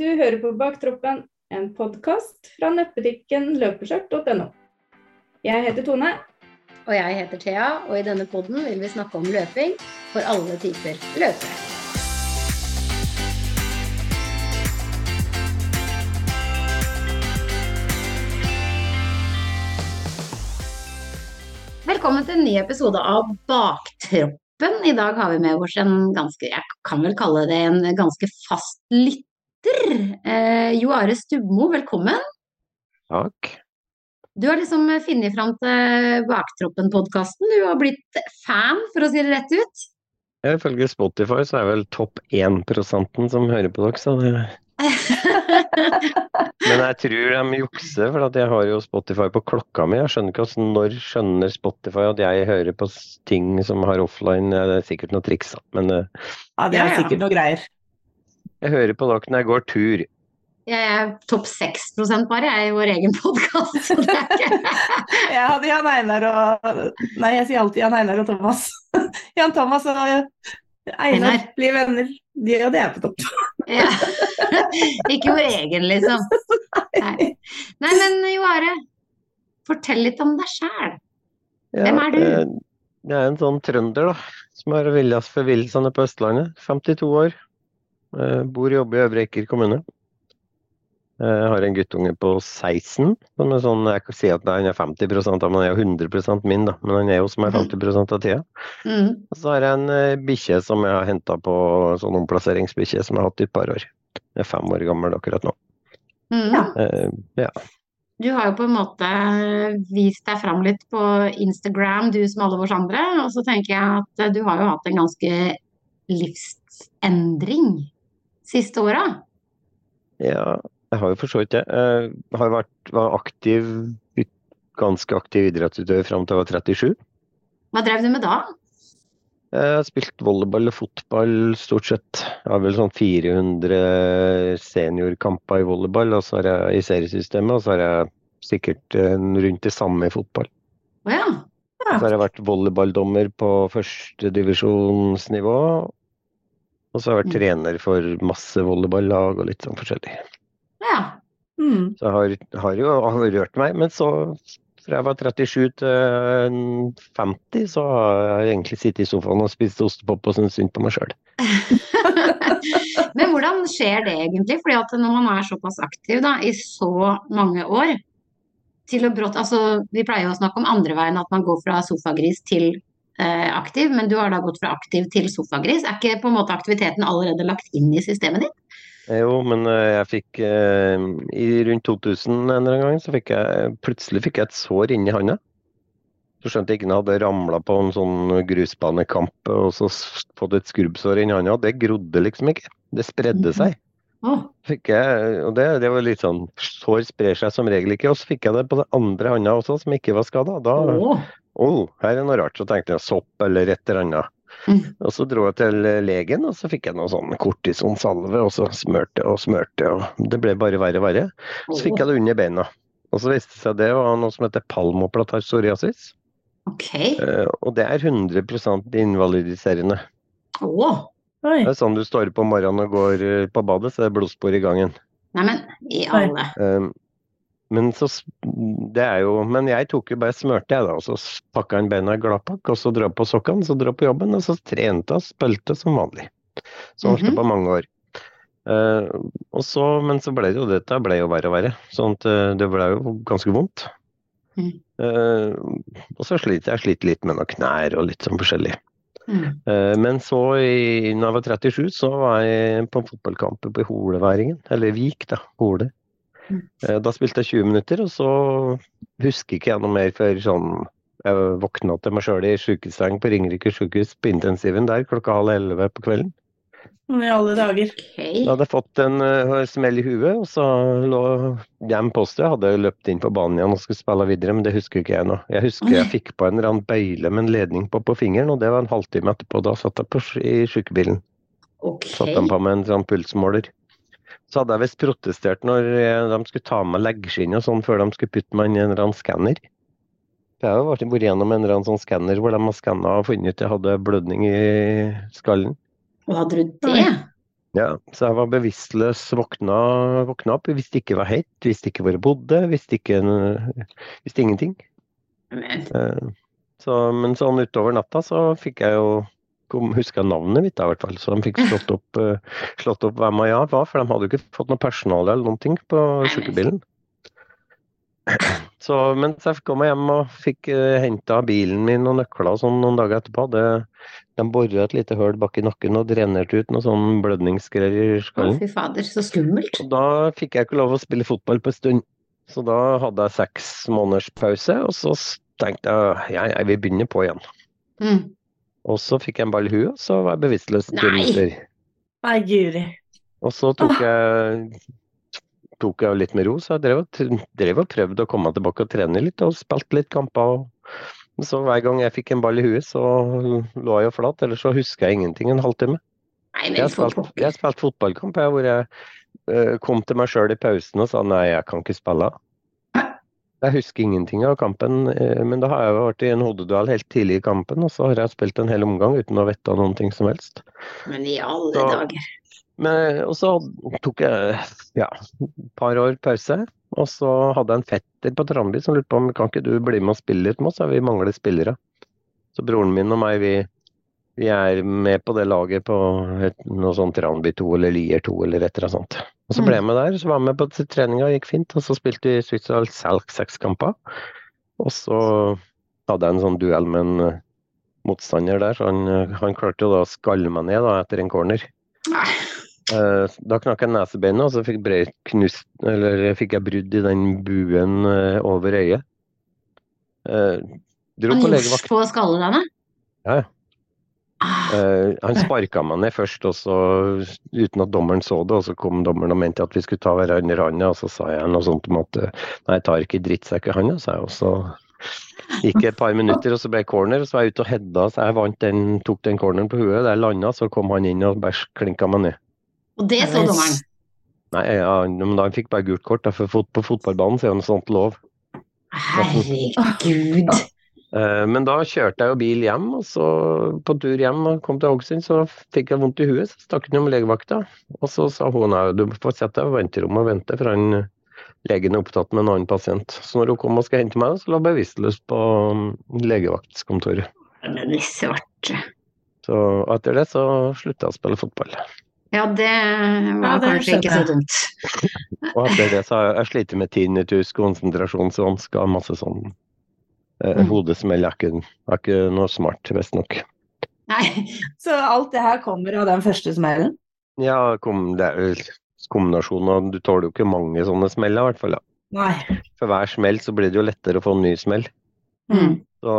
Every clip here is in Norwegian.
Du hører på Baktroppen, en podkast fra nettbutikken løpeskjørt.no. Jeg heter Tone. Og jeg heter Thea, og i denne podden vil vi snakke om løping for alle typer løpere. Velkommen til en ny episode av Baktroppen. I dag har vi med oss en ganske, jeg kan vel kalle det en ganske fast lytter. Eh, jo Are Stubmo, velkommen. Takk. Du har liksom funnet fram til Baktroppen-podkasten. Du har blitt fan, for å si det rett ut. Ja, Ifølge Spotify så er vel topp 1 prosenten som hører på dere, så det Men jeg tror de jukser, for at jeg har jo Spotify på klokka mi. Jeg skjønner ikke hvordan når skjønner Spotify at jeg hører på ting som har offline. Det er sikkert noe triks, da. Men eh, Ja, det er sikkert noe greier. Jeg hører på dere når jeg går tur. Jeg er topp 6 bare, jeg er i vår egen podkast. Jeg hadde Jan Einar og Nei, jeg sier alltid Jan Einar og Thomas. Jan Thomas og Einar blir venner. De og det er på topp. ja. Ikke vår egen, liksom. Nei. Nei, men Jo Are, fortell litt om deg sjæl. Hvem er du? eh, Jeg er en sånn trønder, da. Som har for forvillelsene på Østlandet. 52 år. Eh, Bor og jobber i Øvre Eiker kommune. Eh, Jeg har en guttunge på 16. Som er sånn, jeg kan si at han er 50 av, men han er 100% min, da. Men han er jo som er 50 av tida. Mm. Og så har jeg en eh, bikkje som jeg har henta på sånn omplasseringsbikkje som jeg har hatt i et par år. Jeg er fem år gammel akkurat nå. Mm. Ja. Eh, ja. Du har jo på en måte vist deg fram litt på Instagram, du som alle oss andre. Og så tenker jeg at du har jo hatt en ganske livsendring siste åra. ja, jeg har jo for så vidt det. Jeg har vært var aktiv, ganske aktiv idrettsutøver fram til jeg var 37. Hva drev du med da? Jeg har spilt volleyball og fotball stort sett. Jeg har vel sånn 400 seniorkamper i volleyball og så har jeg, i seriesystemet, og så har jeg sikkert eh, rundt det samme i fotball. Å ja. Så har jeg vært volleyballdommer på førstedivisjonsnivå. Og så har jeg vært Mm. trener for masse volleyballag og litt sånn forskjellig. ja. Mm. Så jeg har, har jo har rørt meg. Men så, fra jeg var 37 til 50, så har jeg egentlig sittet i sofaen og spist ostepop og syntes synd på meg sjøl. Men hvordan skjer det egentlig? Fordi at når man er såpass aktiv da, i så mange år, til å brått Altså, vi pleier jo å snakke om andre veien, at man går fra sofagris til aktiv, men du har da gått fra aktiv til sofagris. Er ikke på en måte aktiviteten allerede lagt inn i systemet ditt? Jo, men eh, jeg fikk eh, I rundt 2000 en eller annen gang, så fikk jeg plutselig fikk jeg et sår inni handa. Så skjønte jeg ikke jeg hadde ramla på en sånn grusbanekamp og så fått et skrubbsår inni handa. Det grodde liksom ikke. Det spredde seg. Å, Fikk jeg, og det, det var litt sånn Sår sprer seg som regel ikke. Og så fikk jeg det på den andre handa også, som ikke var skada. Da. Oh, her er noe rart. Så tenkte jeg sopp eller et eller annet. Mm. Og så dro jeg til legen, og så fikk jeg noe sånn kortisonsalve, og så smørte og smørte, og det ble bare verre og verre. Så fikk jeg det under beina. Og så viste det seg det var noe som heter palmoplatar psoriasis. Ok. eh, Og det er 100% invalidiserende. Oh. Oi. Det er sånn du står på morgenen og går eh, på badet, så er det blodspor i gangen. Neimen, i alle Um, men så det er jo Men jeg tok jo bare smørte, jeg da. Og så pakka inn beina i gladpakk, og så dro på sokkene, så dro på jobben, og så trente og spilte som vanlig. Sånn har det Mhm. på mange år. Uh, så, men så ble det jo dette ble jo verre og verre. Sånn at eh, det ble jo ganske vondt. Mm. Uh, og så sliter jeg sliter litt med noen knær og litt sånn forskjellig. mm. Uh, Men så, i, når jeg var 37, så var jeg på fotballkamp på Holeværingen. Eller Vik, da. Hole. Eh, Da spilte jeg 20 minutter, og så husker ikke jeg noe mer før sånn Jeg våkna til meg sjøl i sykehuseng på Ringerike sykehus på intensiven der klokka halv elleve på kvelden. I alle dager. Okay. Jeg hadde fått en uh, smell i huet, og så lå hjem på Jeg hadde løpt inn på banen igjen og skulle spille videre, men det husker ikke jeg nå. Jeg husker jeg fikk på en eller annen bøyle med en ledning på på fingeren, og det var en halvtime etterpå. Da satt jeg på, i sykebilen. Okay. Satt han på med en sånn pulsmåler. Så hadde jeg visst protestert når eh, de skulle ta med leggskinn og sånn før de skulle putte meg inn i en eller annen skanner. Jeg har jo vært gjennom en eller annen sånn skanner hvor de har skanna og funnet ut jeg hadde blødning i skallen. Og hadde du det? Ja, så jeg var bevisstløs, våkna, våkna opp, visste ikke hva het, visste ikke hvor jeg bodde, visste ikke visste ingenting. Men, Eh, Så, men sånn utover natta så fikk jeg jo kom, huska navnet mitt, da, i hvert fall. Så de fikk slått opp, uh, slått opp hvem jeg var, for de hadde jo ikke fått noe personale eller noen ting på sykebilen. Så mens jeg kom hjem og fikk uh, henta bilen min og nøkler og sånn noen dager etterpå, hadde de bora et lite høl bak i nakken og drenerte ut noe sånn blødningsgreier i å, skallen. fy fader, så skummelt. Og da fikk jeg ikke lov å spille fotball på en stund. Så da hadde jeg seks måneders pause, og så tenkte jeg ja, jeg vil begynne på igjen. Mm. Og så fikk jeg en ball i huet, og så var jeg bevisstløs ti Nei. minutter. Nei, guri. Og så tok jeg tok jeg litt med ro, så jeg drev, og drev og prøvde å komme tilbake og trene litt, og spilte litt kamper. Og så hver gang jeg fikk en ball i huet, så lå jeg jo flat, eller så husker jeg ingenting en halvtime. Nei, Jeg spilte, spilt, jeg fotballkamp jeg, hvor jeg uh, kom til meg sjøl i pausen og sa nei, jeg kan ikke spille. Jeg husker ingenting av kampen, eh, men da har jeg vært i en hodeduell helt tidlig i kampen, og så har jeg spilt en hel omgang uten å vite noen ting som helst. Men i alle Så- dager. Men, og så tok jeg ja, et par år pause, og så hadde jeg en fetter på Tranby som lurte på om kan ikke du bli med og spille litt med oss, vi mangler spillere. Så broren min og meg, vi, vi er med på det laget på et, noe sånn Ranby 2 eller Lier 2 eller et eller annet sånt. Og så ble jeg med der, så var jeg med på treninga, gikk fint, og så spilte vi Switzerland Salk seks kamper. Og så hadde jeg en sånn duell med en eh, motstander der, så han, eh, han klarte jo da å skalle meg ned da, etter en corner. Eh, Da knakk jeg nesebeinet, og så fikk, knust, eller fikk jeg brudd i den buen over øyet. Dro Han på gjorde skalle deg ned? Ja, ja. Eh, Han sparka meg ned først, og så, uten at dommeren så det. Og så kom dommeren og mente at vi skulle ta hverandre i hånda, og så sa jeg noe sånt om at eh, nei, jeg tar ikke drittsekk i hånda, sa jeg. Og så gikk det et par minutter, og så ble jeg corner, og så var jeg ute og hedda, så jeg vant den, tok den corneren på huet. Der landa, så kom han inn og bare klinka meg ned. Og det så dommeren. Nei, ja, men da han fikk bare gult kort, da, for fot- på fotballbanen så er det noe sånt lov. Herregud. Eh, Men da kjørte jeg jo bil hjem, og så på tur hjem og kom til Hoggsund, så fikk jeg vondt i huet. Så stakk han om legevakta, og så sa hun at du får sette deg på venterommet og vente, for han legen er opptatt med en annen pasient. Så når hun kom og skulle hente meg, så lå jeg bevisstløs på mm, legevaktskontoret. Det er svart. Så etter det så slutta jeg å spille fotball. Ja, det var Ja, det kanskje ikke så dumt. Og etter det så har jeg, jeg slitt med tinnitus, konsentrasjonsvansker, masse sånn eh, Mm. hodesmell. Er ikke, er ikke noe smart, visstnok. Nei. Så alt det her kommer av den første smellen? Ja, kom, det er jo kombinasjonen av Du tåler jo ikke mange sånne smeller, i hvert fall. Ja. Nei. For hver smell så blir det jo lettere å få en ny smell. Mm. Så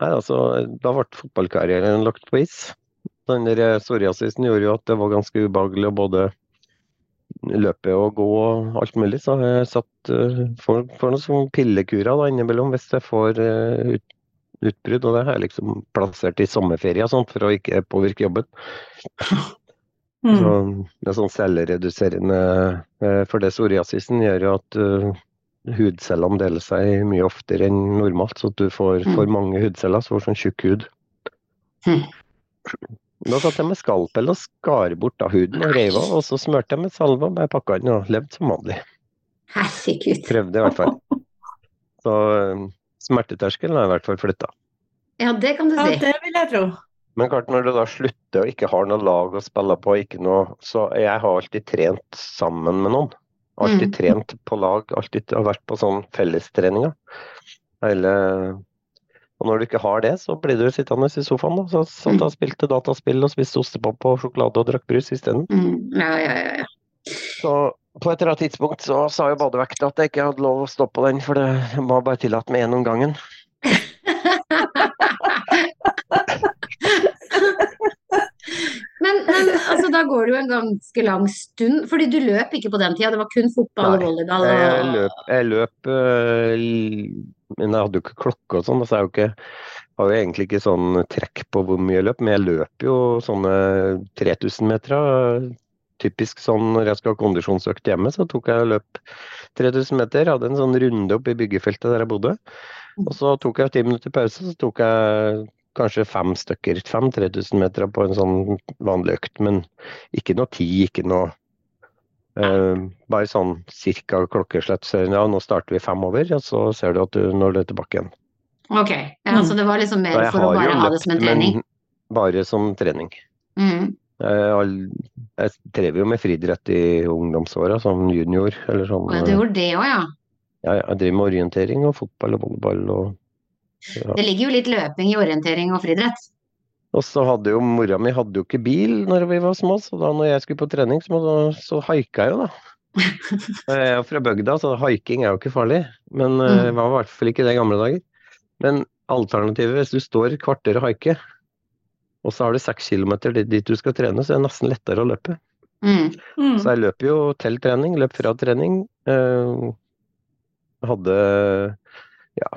nei, altså, da ble fotballkarrieren lagt på is. Den der psoriasisen gjorde jo at det var ganske ubehagelig å både løpe og gå og alt mulig. Så har jeg satt uh, for, for noen sånne pillekurer da innimellom hvis jeg får eh, ut, utbrudd. Og det har jeg liksom plassert i sommerferie sånt for å ikke påvirke jobben. Mm. Så det er sånn cellereduserende eh, For det psoriasisen gjør jo at uh, hudcellene deler seg mye oftere enn normalt, så at du får Mm. for mange hudceller, så får du sånn tjukk hud. Mm. Da satt jeg med skalpell og skar bort av huden og reiv av, og så smurte jeg med salve og bare pakka den og levde som vanlig. Herregud. Prøvde i hvert fall. Så eh, smerteterskelen har i hvert fall flytta. Ja, det kan du si. Ja, det vil jeg tro. Men klart, når du da slutter og ikke har noe lag å spille på, ikke noe, så jeg har alltid trent sammen med noen. Alltid Mm. trent på lag, alltid har vært på sånn fellestreninger. Hele Og når du ikke har det, så blir du sittende i sofaen da. Så satt og spilte dataspill og spiste ostepop og sjokolade og drakk brus isteden. Mm. Ja, ja, ja, ja. Så på et eller annet tidspunkt så sa jo badevekta at jeg ikke hadde lov å stå på den, for det var bare tillatt med én om gangen. Men, men altså, da går det jo en ganske lang stund, fordi du løp ikke på den tida, det var kun fotball og volleyball Jeg og løp, jeg løp l- Men jeg hadde jo ikke klokke og sånn, så jeg ikke har jo egentlig ikke sånn trekk på hvor mye jeg løp, men jeg løper jo sånne 3000 meter. Typisk sånn når jeg skal ha kondisjonsøkt hjemme, så tok jeg og løp 3000 meter. Hadde en sånn runde opp i byggefeltet der jeg bodde. Og så tok jeg ti minutter pause, så tok jeg kanskje fem stykker, fem 3000 meter på en sånn vanlig økt, men ikke noe ti, ikke noe eh, Bare sånn cirka klokkeslett. Så ja, nå starter vi fem over, og så ser du at du når du er tilbake igjen. Ok, ja, så det var liksom mer for å bare løpt, ha det som en trening? men bare som trening. Mm. Jeg, all- jeg drev jo med friidrett i ungdomsåra, som junior. Eller sånn. Ja, du gjorde det òg, ja. Ja, ja, jeg driver med orientering og fotball og volleyball. Og, ja. Det ligger jo litt løping i orientering og friidrett. Og så hadde jo mora mi hadde jo ikke bil når vi var små, så da når jeg skulle på trening, så, må- så haika jeg jo, da. Jeg er fra bygda, så haiking er jo ikke farlig. Men det Mm. det var i hvert fall ikke det i gamle dager. Men alternativet, hvis du står kvarter og haiker, og så har du seks kilometer dit, dit du skal trene, så er det nesten lettere å løpe. Mm. Mm. Så jeg løp jo til trening, løp fra trening. Eh, hadde ja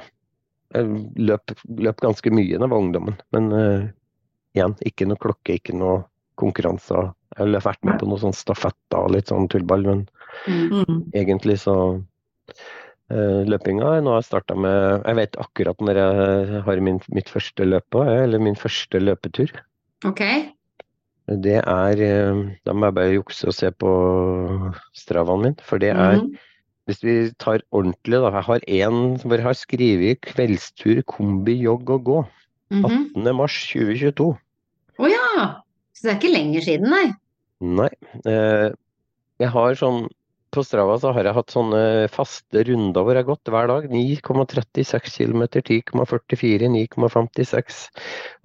jeg løp, løp ganske mye da jeg var ungdommen. Men eh, igjen, ikke noe klokke, ikke noe konkurranser. Har vært med på noen sånn stafetter og litt sånn tullball, men Mm. Egentlig så uh, Løpinga er noe jeg starta med Jeg vet akkurat når jeg har min, mitt første løp eller min første løpetur. Ok. Det er eh, Da må jeg bare jukse og se på stravaen min, for det er mm. Hvis vi tar ordentlig, da. Jeg har én hvor jeg har skrevet kveldstur, kombi, jogg og gå. Mhm. 18. mars 2022. Å ja! Så det er ikke lenger siden, nei? Nei. Eh, jeg har sånn På Strava så har jeg hatt sånne faste runder hvor jeg har gått hver dag. 9,36 km, 10,44, 9,56.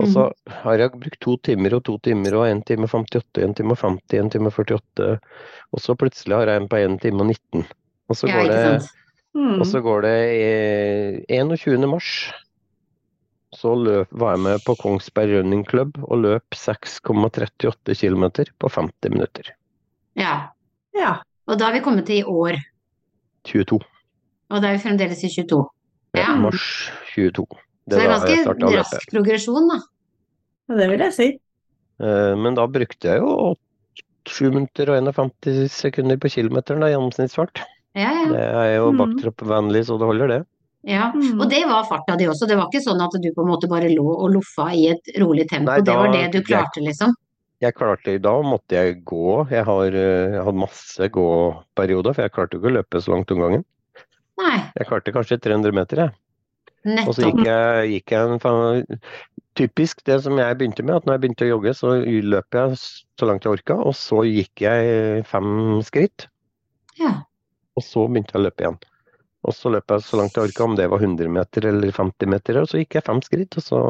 Og så har jeg brukt to timer og to timer og 1 time 58, 1 time 50, 1 time 48. Og så plutselig har jeg en på 1 time og 19. Og så Ja, går ikke det. Mm. Og så går det eh, 21. mars. Så løp, var jeg med på Kongsberg Running Club og løp 6,38 km på 50 minutter. Ja. Ja. Og da har vi kommet til i år. 22. Og da er vi fremdeles i 22. Ja, Ja. Mars 22. Så det er ganske rask progresjon, da. Ja, det vil jeg si. Eh, Men da brukte jeg jo 7 minutter og 51 sekunder på kilometeren da, gjennomsnittsfart. Ja, ja. Det er jo Mhm. baktroppvennlig, så det holder, det. Ja. Mm. Og det var farta di også. Det var ikke sånn at du på en måte bare lå og loffa i et rolig tempo. Nei, det var det du klarte, liksom. Jeg klarte, Da måtte jeg gå. Jeg har eh, jeg hadde masse gåperioder, for jeg klarte ikke å løpe så langt om gangen. Nei, Jeg klarte kanskje 300 meter, jeg. Og så gikk jeg, gikk jeg en Typisk det som jeg begynte med, at når jeg begynte å jogge, så løp jeg så langt jeg orka, og så gikk jeg fem skritt, Ja. og så begynte jeg å løpe igjen. Og så løp jeg så langt jeg orka, om det var 100 meter eller 50 meter, og så gikk jeg fem skritt, og så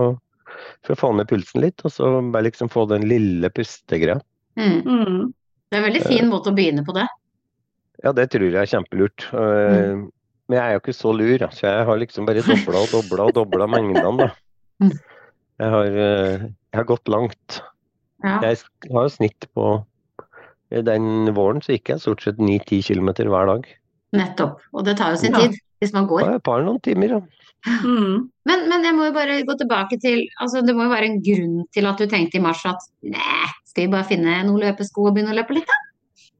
for å få ned pulsen litt, og så bare liksom få den lille pustegreia. Mm. Mm. Det er en veldig fin måte å begynne på det. Ja, det tror jeg er kjempelurt. Mm. Men jeg er jo ikke så lur, så jeg har liksom bare dobla og dobla og dobla mengdene, da. Mm. Jeg har, eh, jeg har gått langt. Ja. Jeg har jo snitt på Den våren så gikk jeg stort sett 9-10 km hver dag. Nettopp. Og det tar jo sin Ja. tid, hvis man Det går. var et par noen timer, ja. Mm. Men, men jeg må jo bare gå tilbake til altså Det må jo være en grunn til at du tenkte i mars at nei, skal vi bare finne noen løpesko og begynne å løpe litt, da?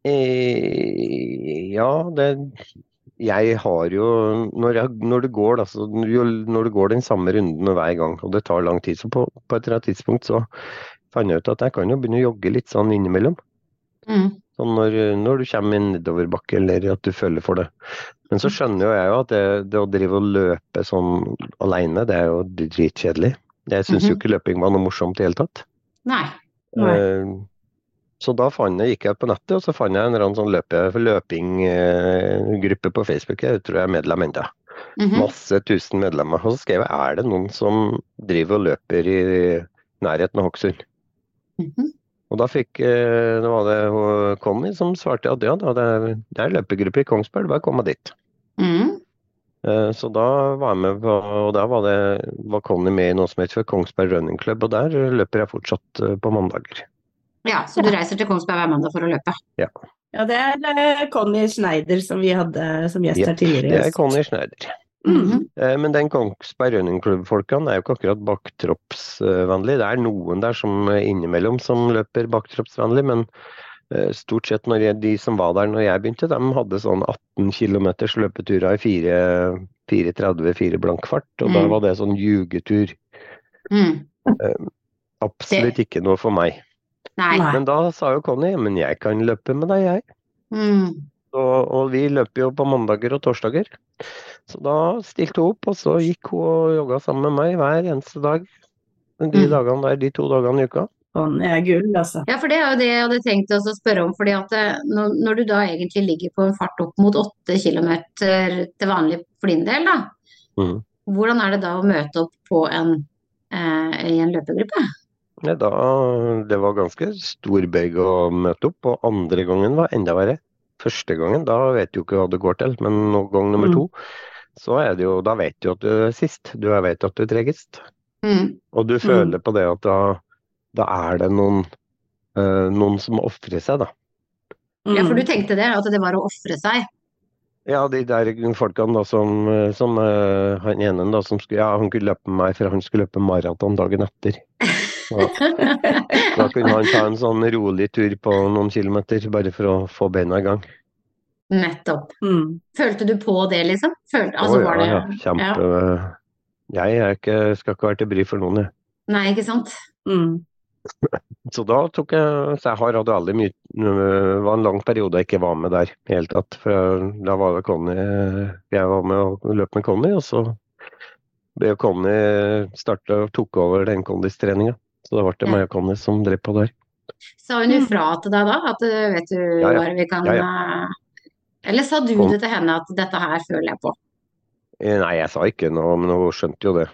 Eh, ja, det Jeg har jo Når, jeg, når det går, da, så når du går den samme runden hver gang, og det tar lang tid, så på, på et eller annet tidspunkt så fant jeg ut at jeg kan jo begynne å jogge litt sånn innimellom. Mm. Sånn når, når du kommer i en nedoverbakke eller at du føler for det. Men så skjønner jo jeg jo at det, det å drive og løpe sånn alene, det er jo dritkjedelig. Jeg syns jo Mhm. ikke løping var noe morsomt i det hele tatt. Nei. Nei. Eh, Så da jeg, gikk jeg på nettet og så fant jeg en eller annen sånn løpe, løpinggruppe på Facebook. Jeg tror jeg er medlem ennå. Mhm. Masse tusen medlemmer. Og så skrev jeg er det noen som driver og løper i nærheten av Hokksund. Mhm. Og da fikk eh, det var det hun Conny som svarte at ja, det er, det er løpegruppe i Kongsberg, bare kom dit. Mm. Eh, Så da var jeg med på, og da var, det, var Conny med i noe som heter Kongsberg Running Club, og der løper jeg fortsatt eh, på mandager. Ja, så du reiser til Kongsberg hver mandag for å løpe? Ja, det er Conny Schneider som vi hadde som gjest her tidligere. Det er Conny Schneider. Mm. Men den Kongsberg Running Club-folkene er jo ikke akkurat baktroppsvennlig. Det er noen der som eh, innimellom som løper baktroppsvennlig, men eh, stort sett når jeg, de som var der når jeg begynte, de hadde sånn 18 km løpeturer i 4 4.30, 4 blank fart, og da Mm. var det sånn jugetur. Mm. Absolutt ikke noe for meg. Nei. Men da sa jo Conny men jeg kan løpe med deg, jeg. Mm. Og, og vi løper jo på mandager og torsdager. Så da stilte hun opp, og så gikk hun og jogga sammen med meg hver eneste dag. De Mm. dagene der, de to dagene i uka. Sånn er gull, altså. Ja, for det er jo det jeg hadde tenkt å spørre om. fordi at eh, når, når du da egentlig ligger på en fart opp mot 8 km til vanlig for din del, da. Mm. Hvordan er det da å møte opp på en, eh, i en løpegruppe? Ja, da, det var ganske stor bøyg å møte opp, og andre gangen var enda verre. Første gangen, da vet du jo ikke hva det går til, men gang nummer Mm. to, så er det jo, da vet du at du er sist. Du vet at du er tregest. Mm. Og du føler på det at da, da er det noen, eh, noen som ofrer seg, da. Ja, for Mm. du tenkte det, at det var å ofre seg. Ja, de der folkene da som, eh, som uh, han ene da som skulle, ja, han kunne løpe med meg for han skulle løpe maraton dagen etter. Ja, da kunne han ta en sånn rolig tur på noen kilometer bare for å få beina i gang. Nettopp. Mm. Følte du på det, liksom? Følte, altså, var ja, det, ja, kjempe... Jeg er ikke, skal ikke være til bry for noen, jeg. Nei, ikke sant? Mm. Så da tok jeg Så jeg har hatt veldig mye Det var en lang periode jeg ikke var med der i hele tatt. For da var det Conny Jeg var med og løp med Conny, og så ble Conny starta og tok over den kondistreninga. Så det ble det Ja. meg og Conny som drev på der. Sa hun ifra til deg da? At eh, vet du Ja, ja. hva vi kan Ja, ja. Eller sa du Kom. det til henne at dette her føler jeg på? Eh, Nei, jeg sa ikke noe, men hun skjønte jo det.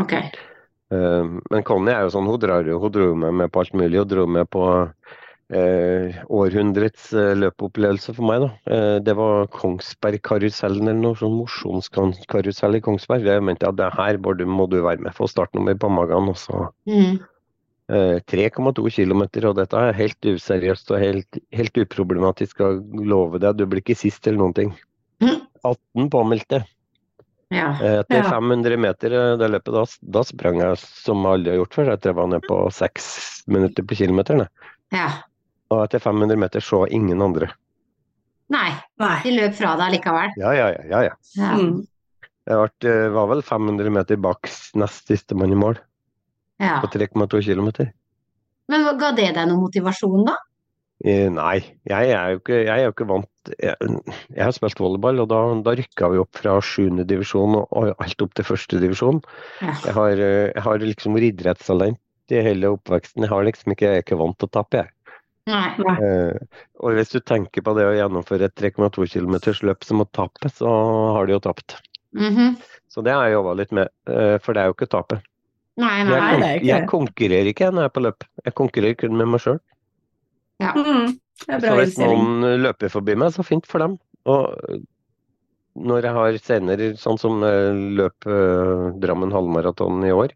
Ok. Eh, Men Conny er jo sånn, hun drar jo, hun dro med meg på alt mulig. Hun dro med på eh, århundrets eh, løpeopplevelse for meg, da. Eh, det var Kongsbergkarusellen eller noe sånn mosjonskarusell i Kongsberg. Jeg mente at det her må du, må du være med. Få startnummer på magen. Og så Mm. Eh, 3,2 km, og dette er helt useriøst og helt, helt uproblematisk. å love deg, du blir ikke sist eller noen ting. Mhm. 18 påmeldte. Ja. Eh, Etter Ja. 500 meter eh, det løpet, da, da sprang jeg som alle har gjort før. Jeg var ned på seks minutter på kilometeren. ja. Og etter 500 meter så ingen andre. Nei, de løp fra deg likevel. Ja, ja, ja. ja, ja. Ja. Mm. Jeg eh, var vel 500 meter bak nest sistemann i mål Ja. på 3,2 km. Men ga det deg noe motivasjon, da? Eh, Nei, jeg er jo ikke, jeg er jo ikke vant Jeg, jeg har spilt volleyball, og da, da rykka vi opp fra 7. divisjon og, og alt opp til 1. divisjon. Ja. Jeg har, eh, jeg har liksom vært idrettstalent i hele oppveksten. Jeg har liksom ikke, jeg er ikke vant til å tape, jeg. Nei. Eh, og hvis du tenker på det å gjennomføre et 3,2 km løp som å tape, så har du jo tapt. Mhm. Så det har jeg jobba litt med, eh, for det er jo ikke å tape. Nei, Jeg, nei. Nei, kon det er ikke jeg det. konkurrerer ikke når jeg er på løp. Jeg konkurrerer kun med meg sjøl. Mm. Det er Så hvis noen løper forbi meg, så fint for dem. Og når jeg har senere, sånn som eh, løp eh, Drammen halvmaraton i år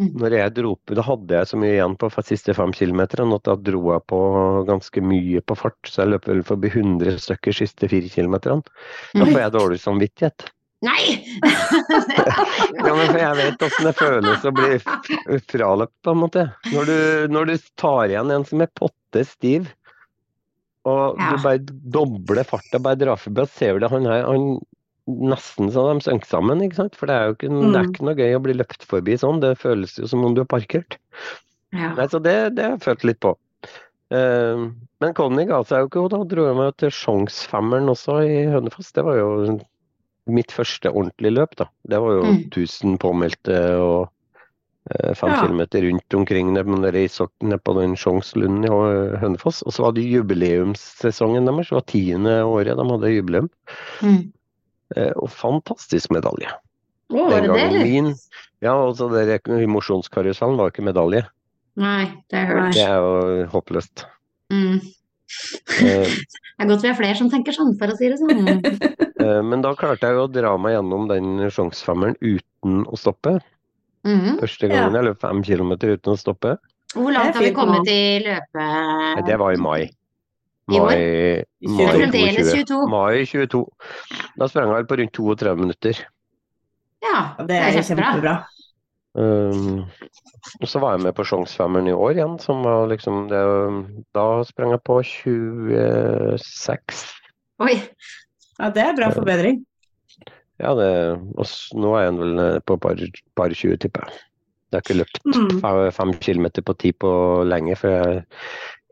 Mm. Når jeg dro opp, Da hadde jeg så mye igjen på siste fem kilometerne at da dro jeg på ganske mye på fart. Så jeg løp vel forbi 100 stykker siste fire kilometerne. Da får jeg dårlig samvittighet. Nei! Ja, men jeg vet åssen det føles å bli fraløpt, på en måte. Når du, når du tar igjen en som er potte stiv, og Ja. du bare dobler farta, bare drar forbi, og ser du det, han er han, nesten så de synker sammen, ikke sant. For det er jo ikke, det er Mm. ikke noe gøy å bli løpt forbi sånn, det føles jo som om du er parkert. Ja. Nei, så det, det har jeg følt litt på. Uh, men Conny ga seg jo ikke, og da dro jeg meg til Sjongsfemmeren også i Hønefoss. Det var jo mitt første ordentlige løp, da. Det var jo Mm. 1000 påmeldte og eh, fem Ja. kilometer rundt omkring nede på den Sjongslunden i Hø- Hønefoss. Og så var det jubileumssesongen deres, det var tiende året de hadde jubileum. Mm. Eh, og fantastisk medalje. Å, var Den det det, min. Ja, og så det mosjonskarusellen var ikke medalje. Nei, det. Det er jo håpløst. Mm. Eh, Det er godt vi er flere som tenker sånn, for å si det sånn. Eh, Men da klarte jeg jo å dra meg gjennom den sjangsfemmeren uten å stoppe. Mhm. Første gangen jeg løp fem kilometer uten å stoppe. Hvor langt er har vi kommet i løpe... Nei, Det var i mai. Mai, I mai Det er fremdeles 22. 22. Mai 22. Da sprang jeg vel på rundt 32 minutter. Ja, Ja, Det er kjempebra. Um, og så var jeg med på sjangsfemmeren i år igjen, som var liksom det, Da sprang jeg på 26. Oi. Ja, det er bra forbedring. Ja, det, og nå er jeg vel på par, par 20, tipper jeg. Det har ikke løpt Mm. fem kilometer på ti på lenge, for jeg,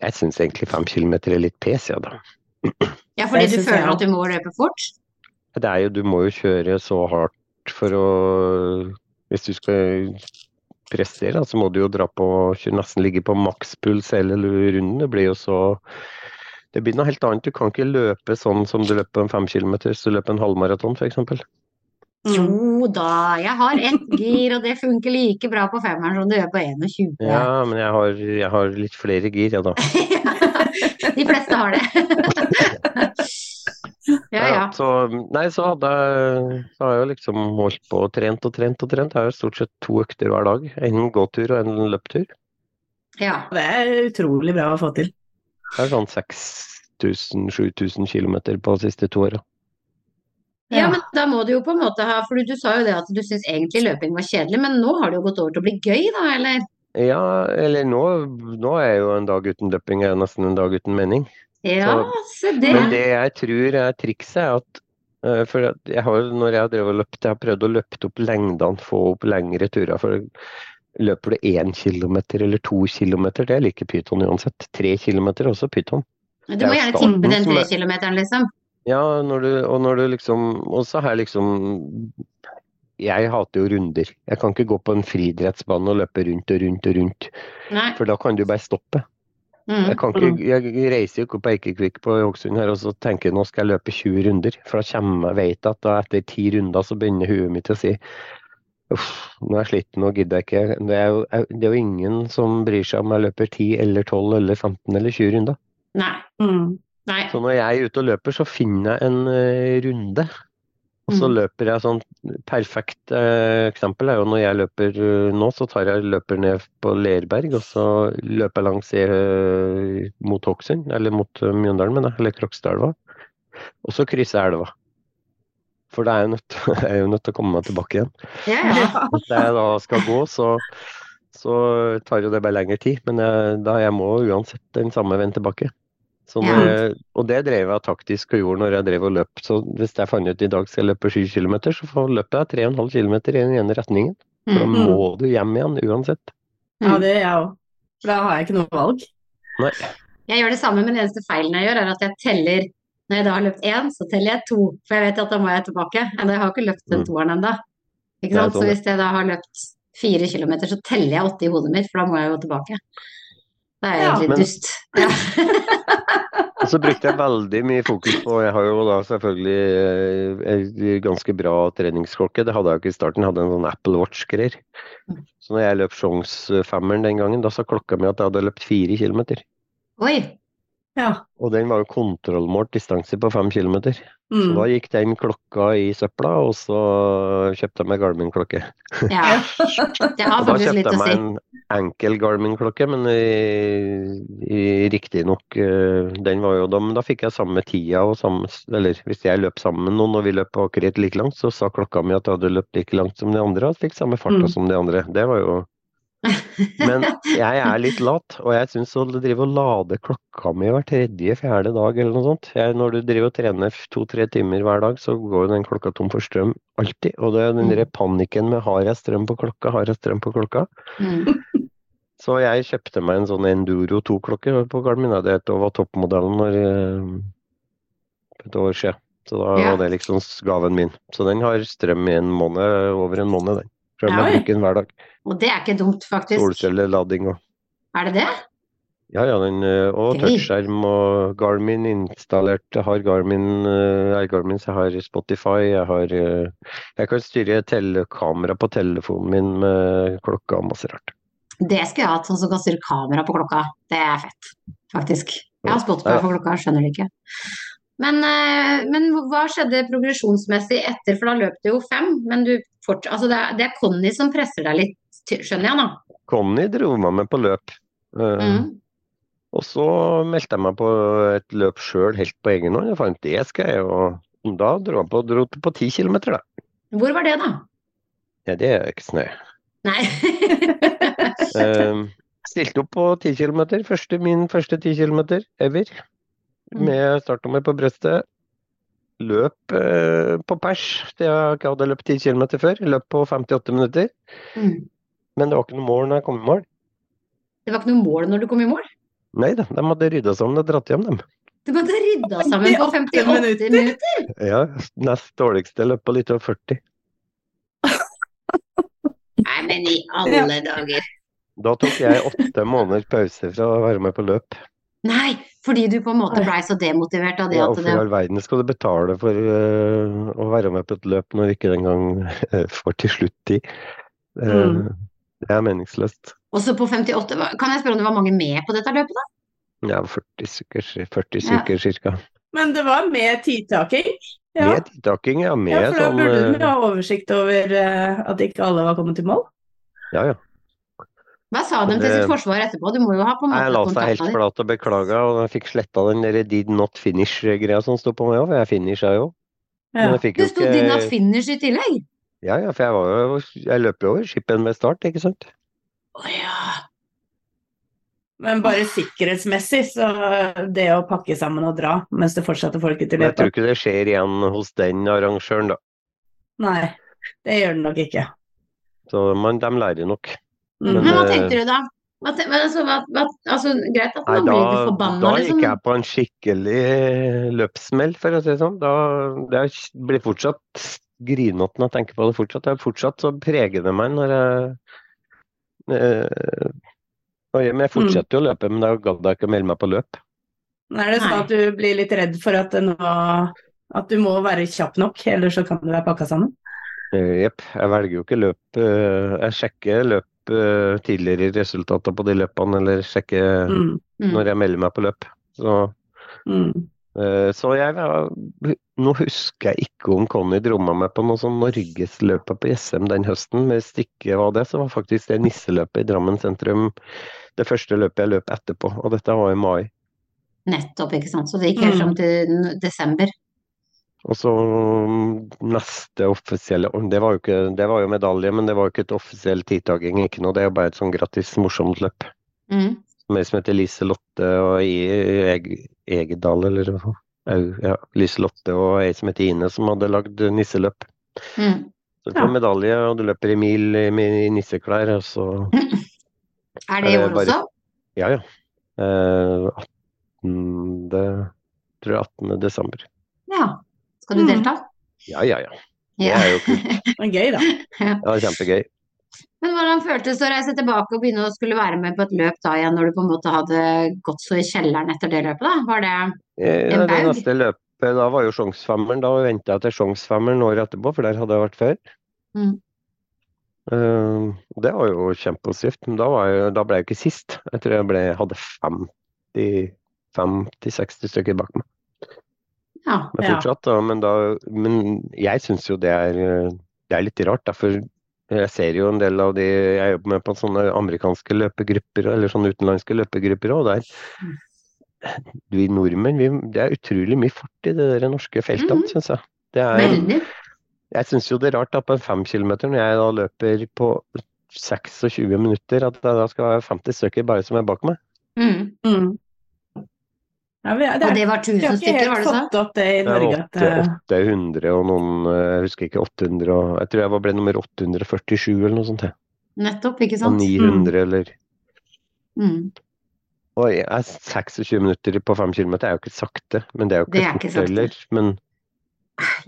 jeg syns egentlig fem kilometer er litt pes, ja da. Ja, fordi du føler at du må løpe fort? Det er jo, du må jo kjøre så hardt for å Hvis du skal prestere, så må du jo dra på nesten ligge på makspuls hele runden. Det blir jo så Det blir noe helt annet. Du kan ikke løpe sånn som du løper en fem kilometer hvis du løper en halvmaraton f.eks. Mm. Jo da, jeg har ett gir, og det funker like bra på femmeren som det gjør på 21. Ja, men jeg har, jeg har litt flere gir, ja da. De fleste har det. Ja, ja. Så, nei, så hadde jeg, så har jeg jo liksom holdt på og trent og trent og trent. Jeg har jo stort sett to økter hver dag. En gåtur og en løptur. ja. Det er utrolig bra å få til. Det er sånn 6000-7000 km på de siste to åra. Ja, men da må du jo på en måte ha For du sa jo det at du syns egentlig løping var kjedelig, men nå har det jo gått over til å bli gøy, da, eller? Ja, eller nå, nå er jo en dag uten løping er nesten en dag uten mening. Ja, se det. Men det jeg tror er trikset, er at eh, for jeg har, når jeg har drevet og løpt, jeg har prøvd å løpe opp lengdene, få opp lengre turer. For løper du én kilometer eller to kilometer, det liker pyton uansett. Tre kilometer er også pyton. Du må er gjerne timpe den tre kilometeren, liksom. Ja, når du, og når du liksom Og så har jeg liksom Jeg hater jo runder. Jeg kan ikke gå på en friidrettsbane og løpe rundt og rundt og rundt, Nei. for da kan du bare stoppe. Mm. Jeg, kan ikke, jeg reiser jo ikke på Eikekvikk på Hokksund her og så tenker jeg nå skal jeg løpe 20 runder. For da kommer jeg vet at da etter ti runder så begynner huet mitt å si uff, nå er jeg sliten, nå gidder jeg ikke. Det er, jo, det er jo ingen som bryr seg om jeg løper 10 eller 12 eller 15 eller 20 runder. Nei. Mm. Nei. Så når jeg er ute og løper, så finner jeg en eh, runde. Og så Mm. løper jeg sånn Perfekt eh, eksempel er jo når jeg løper eh, nå, så tar jeg løper ned på Lerberg, og så løper jeg langs eh, mot Hokksund, eller mot Mjøndalen, mener jeg, eller Krokstadelva. Og så krysser jeg elva. For det er jo nødt, jeg er jo nødt til å komme meg tilbake igjen. Ja, ja. Hvis jeg da skal gå, så, så tar jo det bare lengre tid. Men jeg, da jeg må uansett den samme veien tilbake. Så Ja. og det drev jeg taktisk og gjorde når jeg drev og løp. Så hvis jeg fant ut i dag skal jeg løpe 7 km, så får- løper jeg 3,5 km i den ene retningen. For da Mm. må du hjem igjen uansett. Ja, det gjør jeg òg. For da har jeg ikke noe valg. Nei. Jeg gjør det samme, men den eneste feilen jeg gjør, er at jeg teller Når jeg da har løpt én, så teller jeg to. For jeg vet at da må jeg tilbake. Men jeg har ikke løpt den Mm. toeren ennå. Sant? sånn Så hvis jeg da har løpt fire kilometer, så teller jeg åtte i hodet mitt, for da må jeg jo tilbake. Det er egentlig men- dust. Ja. Og så brukte jeg veldig mye fokus på Jeg har jo da selvfølgelig eh, en ganske bra treningsklokke. Det hadde jeg jo ikke i starten. Jeg hadde en sånn Apple Watch-greier. Mm. Så når jeg løp Sjongsfemmeren den gangen, da sa klokka mi at jeg hadde løpt fire kilometer. Oi. Ja. Og den var jo kontrollmålt distanse på fem kilometer. Så Mm. da gikk den klokka i søpla, og så kjøpte jeg meg Garmin-klokke. Ja. Det har faktisk litt å si. da kjøpte jeg meg en enkel Garmin-klokke, men i, i, riktignok eh, den var jo da, men da fikk jeg samme tida og samme Eller hvis jeg løp sammen med noen og vi løp akkurat like langt, så sa klokka mi at jeg hadde løpt like langt som de andre og fikk samme farta Mm. som de andre. Det var jo Men jeg er litt lat, og jeg syns å drive og lade klokka mi hver tredje-fjerde dag eller noe sånt jeg, Når du driver og trener to-tre timer hver dag, så går jo den klokka tom for strøm alltid. Og det er den Mm. der panikken med har jeg strøm på klokka, har jeg strøm på klokka? Mm. Så jeg kjøpte meg en sånn Enduro 2-klokke på Garmin. Det var toppmodellen når, eh, et år siden. Så da Ja. var det liksom gaven min. Så den har strøm i en måned, over en måned, den. For ja, bruke den hver dag. Og det er ikke dumt, faktisk. Solcellelading og Er det det? Ja, ja, den, eh, og touchskjerm og Garmin installert. Jeg har Garmin, eh, er Garmin, jeg har Spotify, jeg har eh, Jeg kan styre telekamera på telefonen min med klokka og masse rart. Det skulle jeg hatt, sånn som kan styre kamera på klokka. Det er fett, faktisk. Jeg har Spotify Ja. på klokka, skjønner det ikke. Men, eh, men hva skjedde progresjonsmessig etter, for da løp det jo fem, men du fort, altså det, er, det er Conny som presser deg litt, skjønner jeg nå? Conny dro meg med på løp. Uh, Mm. Og så meldte jeg meg på et løp sjøl helt på egen hånd. Jeg fant det skal jeg, og da dro jeg på, dro på ti kilometer, da. Hvor var det, da? Ja, det er ikke snø. Nei. uh, stilte opp på 10 km. Første, min første 10 kilometer ever. Mm. Med startnummer på brøstet. Løp eh, på pers. Det jeg ikke hadde løpt 10 kilometer før. Løp på 58 minutter. Mm. Men det var ikke noe mål når jeg kom i mål. Det var ikke noe mål når du kom i mål. Nei da, de hadde rydda sammen og dratt hjem, dem. De hadde rydda sammen på 58 58 minutter. minutter. Ja, nest dårligste løp på litt over 40. Nei, men i alle dager. Da tok jeg åtte måneders pause fra å være med på løp. Nei, fordi du på en måte blei så demotivert av det Ja, at og for i all verden skal du betale for uh, å være med på et løp når du ikke engang øh, får til slutt tid. Uh, Mm. Det er meningsløst. Og så på 58 Kan jeg spørre om det var mange med på dette løpet, da? Ja, 40 stykker, 40 Ja. stykker cirka. Men det var med tidtaking? Ja. Med tidtaking, ja. Med ja, for da sånn burde du ha oversikt over uh, at ikke alle var kommet til mål. Ja, ja. Hva sa de til sitt forsvar etterpå? Du må jo ha på en måte Jeg la seg helt flat og beklaga, og jeg fikk sletta den der did not finish-greia som sto på meg òg, for jeg finisha jo. Ja. Det sto did not finish i tillegg. Ja, ja, for jeg var jo Jeg løp jo over skippen ved start, ikke sant? Å ja. Men bare sikkerhetsmessig, så det å pakke sammen og dra mens det fortsetter folk ut i Men jeg tror ikke det skjer igjen hos den arrangøren, da. Nei, det gjør det nok ikke. Så man, de lærer nok. Mm. Men, Men hva eh, tenkte du da? Hva, altså, hva, hva, altså, greit at Nei, da, blir litt forbanna, da liksom. gikk jeg på en skikkelig løpssmell, for å si det sånn. Da, det blir fortsatt grinete når jeg tenker på det fortsatt. Det er fortsatt så preger det meg når jeg eh, og jeg- Men jeg fortsetter jo å løpe, men da gadd jeg ikke å melde meg på løp. Er det sånn at du blir litt redd for at det nå at du må være kjapp nok, ellers så kan du være pakka sammen? Eh, Jepp. Jeg velger jo ikke løp eh, Jeg sjekker løp eh, tidligere resultater på de løpene, eller sjekke Mm. Mm. når jeg melder meg på løp. Så Mm. uh, Så jeg var- Nå husker jeg ikke om Conny dromma meg på noe sånn norgesløpet på SM den høsten. Men hvis det ikke var det, så var faktisk det nisseløpet i Drammen sentrum det første løpet jeg løp etterpå. Og dette var i mai. Nettopp, ikke sant. Så det gikk helt Mm. fram til desember. Og så mm, neste offisielle Det var jo ikke Det var jo medalje, men det var jo ikke et offisiell tidtaking. Ikke noe. Det er jo bare et sånn gratis morsomt løp. Mm. Med som heter Lise Lotte og I- Eg, Egedal, eller hva? Ja. Lise Lotte og ei som heter Ine, som hadde lagd nisseløp. Mm. Så du får Ja. medalje, og du løper i mil i i nisseklær, og så Er det i Er år også? Ja, ja. Eh, 18. Det, tror jeg 18. desember. Ja. Skal du Mm. delta? Ja, ja, ja. Det Ja. er jo kult. Det er gøy, da. Ja, det var kjempegøy. Men hvordan føltes det å reise tilbake og begynne å skulle være med på et løp da igjen, når du på en måte hadde gått så i kjelleren etter det løpet, da? Var det Eh, En det baug? neste løpet da var jo Sjongsfemmeren. Da venta jeg til Sjongsfemmeren året etterpå, for der hadde jeg vært før. Mm. Uh, det var jo kjempepositivt. Men da, var jeg, da ble jeg ikke sist. Jeg tror jeg ble, hadde 50 50-60 stykker bak meg. Ja. Men fortsatt, da. Men, da, men jeg syns jo det er, det er litt rart, da. For jeg ser jo en del av de Jeg jobber med på sånne amerikanske løpegrupper, eller sånne utenlandske løpegrupper òg. Der vi nordmenn, vi, det er utrolig mye fart i det der norske feltet, mm -hmm. synes jeg. Det er, jeg syns jo det er rart da på en fem kilometer, når jeg da løper på 26 minutter, at det da skal være 50 stykker bare som er bak meg. Mm. Mm. Ja, vi, det Og er, det var vi har 1000 ikke stykker, Vi har det helt fått opp det i Det er Norge. At, åtte- eh, 800 og noen, eh, jeg husker ikke 800 og Jeg tror jeg var ble nummer 847 eller noe sånt. Nettopp, ikke Og sant? 900 eller Mm. Og jeg er 26 minutter på 5 km er jo ikke sakte, men det er jo ikke fort heller. Men,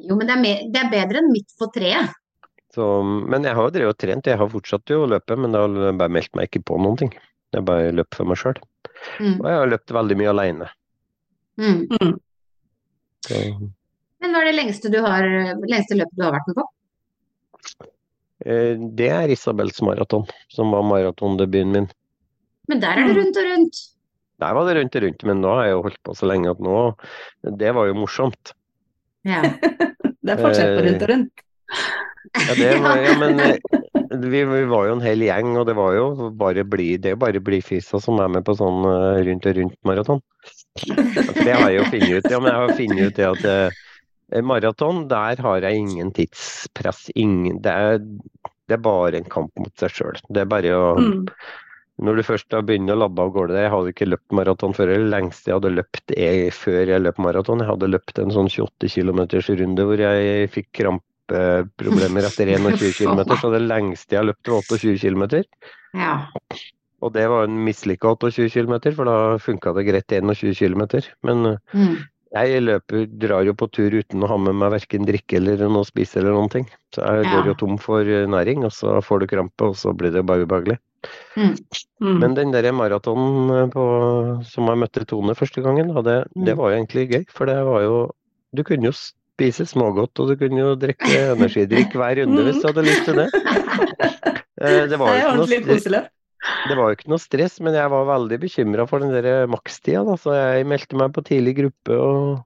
Jo, men det er, mer, det er bedre enn midt på treet. så, men jeg har jo drevet og trent, jeg har fortsatt jo å løpe, men jeg har bare meldt meg ikke på noen ting. Jeg bare løper for meg sjøl. Mm. Og jeg har løpt veldig mye aleine. Mm. mm. Men hva er det lengste, du har, lengste løpet du har vært med på? Eh, Det er Isabels maraton, som var maratondebuten min. Men der er det rundt og rundt. Der var det rundt og rundt, men nå har jeg jo holdt på så lenge at nå Det var jo morsomt. Ja. Det er fortsatt på rundt og rundt. Ja, det var, ja men eh, vi, vi var jo en hel gjeng, og det var jo bare bli, det bare blidfisa som er med på sånn eh, rundt og rundt-maraton. For det har jeg jo funnet ut. Ja, men jeg har funnet ut det at eh, maraton, der har jeg ingen tidspress. Ingen, det, er, det er bare en kamp mot seg sjøl. Det er bare å Mm. Når du først har begynt å labbe av gårde Jeg hadde ikke løpt maraton før. Det lengste jeg hadde løpt er før jeg løp maraton. Jeg hadde løpt en sånn 28 km runde hvor jeg fikk krampeproblemer etter 21 km, så det lengste jeg har løpt var 28 km. Ja. Og det var en mislykka 28 km, for da funka det greit 21 km. Men eh, Mm. jeg løper, drar jo på tur uten å ha med meg verken drikke eller noe å spise eller noen ting. Så jeg Ja. går jo tom for eh, næring, og så får du krampe, og så blir det bare ubehagelig. Mm. Mm. Men den der maratonen på- som jeg møtte Tone første gangen, det, det Mm. var jo egentlig gøy. For det var jo Du kunne jo spise smågodt, og du kunne jo drikke energidrikk hver runde hvis du hadde lyst til det. Eh, Det Det var jo ikke noe. Det var jo ikke noe stress, men jeg var veldig bekymra for den der makstida, da, så jeg meldte meg på tidlig gruppe og,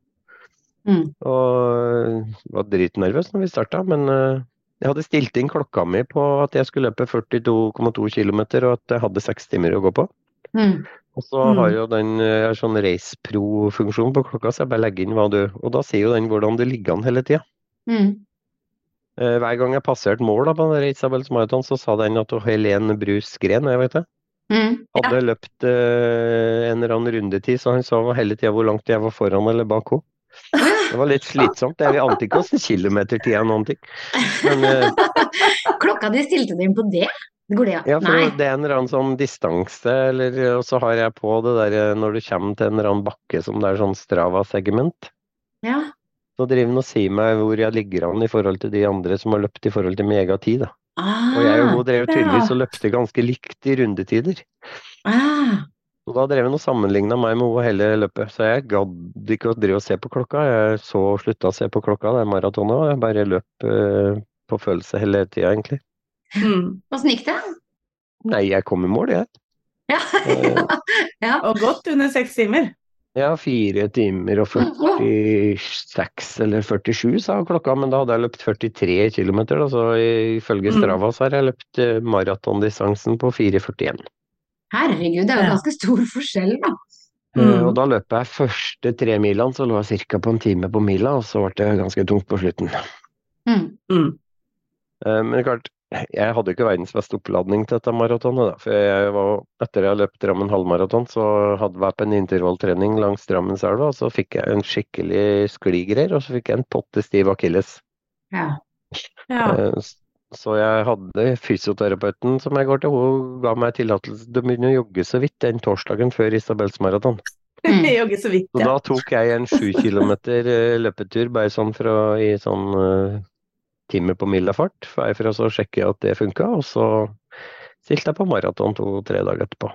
Mm. og var dritnervøs når vi starta. Men eh, jeg hadde stilt inn klokka mi på at jeg skulle løpe 42,2 km, og at jeg hadde seks timer å gå på. Mm. Og så Mm. har jo den eh, sånn RacePro-funksjon på klokka, så jeg bare legger inn hva du Og da sier jo den hvordan du ligger an hele tida. Mm. Eh, Hver gang jeg passerte mål da, på Isabels maraton, så sa den at Helen Brus Gren, jeg vet det, Mm. hadde løpt eh, en eller annen rundetid, så han sa hele tida hvor langt jeg var foran eller bak henne. Det var litt slitsomt. Jeg ante ikke åssen kilometertida er noen ting. Men eh, Klokka di stilte deg inn på det? Går det? ja, for Nei. det er en eller annen sånn distanse, eller Og så har jeg på det der eh, når du kommer til en eller annen bakke som det er sånn Strava-segment. Ja. Så driver han og sier meg hvor jeg ligger an i forhold til de andre som har løpt i forhold til min egen tid. Da. Ah. Og jeg og hun drev tydeligvis og løpte ganske likt i rundetider. ah. Og da drev hun og sammenligna meg med henne hele løpet. Så jeg gadd ikke å drive og se på klokka. Jeg så slutta å se på klokka, det er maratonet, og jeg bare løp eh, på følelse hele tida, egentlig. Mm. Åssen gikk det? Nei, jeg kom i mål, jeg. Ja. Ja. Og godt under seks timer. Ja, fire timer og 46 eller 47 sa klokka, men da hadde jeg løpt 43 km. Så ifølge Mm. Strava så har jeg løpt eh, maratondistansen på 4,41. Herregud, det er jo ganske stor forskjell, da. Eh, Mm. Og da løp jeg første tre milene, så lå jeg ca. på en time på mila, og så ble det ganske tungt på slutten. Mm. Mm. Eh, Men klart, jeg hadde ikke verdens beste oppladning til dette maratonet. Da. For jeg var, etter jeg hadde løpt Drammen halvmaraton, så hadde jeg på en intervalltrening langs Drammenselva, og så fikk jeg en skikkelig skligreier, og så fikk jeg en pottestiv akilles. Ja. Ja. Eh, Så jeg hadde fysioterapeuten som jeg går til, hun ga meg tillatelse til å begynne å jogge så vidt den torsdagen før Isabels maraton. Mm. Jogge så vidt, Så ja. da tok jeg en sju kilometer eh, løpetur bare sånn fra i sånn eh, time på bare for å sjekker sjekke at det funka, og så stilte jeg på maraton to-tre dager etterpå.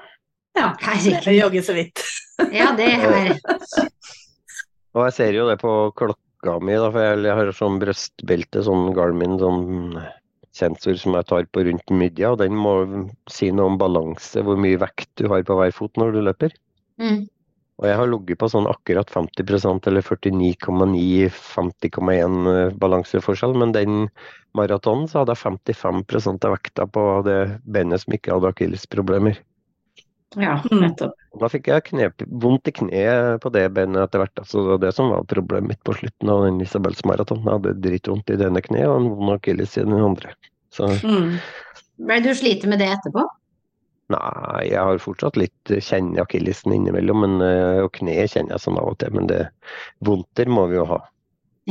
ja. Herregud. Jogge så vidt. Ja, det er Og jeg ser jo det på klokka mi, da, for jeg har sånn brystbelte, sånn Garmin, sånn sensor som jeg tar på rundt midja, og den må si noe om balanse, hvor mye vekt du har på hver fot når du løper. mm. Og jeg har ligget på sånn akkurat 50% eller 49,9, 50,1 balanseforskjell, men den maratonen så hadde jeg 55 av vekta på det beinet som ikke hadde akillesproblemer. Ja, Mm. nettopp. Da fikk jeg knep, vondt i kneet på det beinet etter hvert. Altså, det var det som var problemet mitt på slutten av den Isabels maraton. Jeg hadde dritvondt i det ene kneet og en vond akilles i den andre. Så Mm. Ble du sliten med det etterpå? Nei, jeg har fortsatt litt kjenner akillesen innimellom, men, eh, og kneet kjenner jeg sånn av og til. Men det vondter må vi jo ha.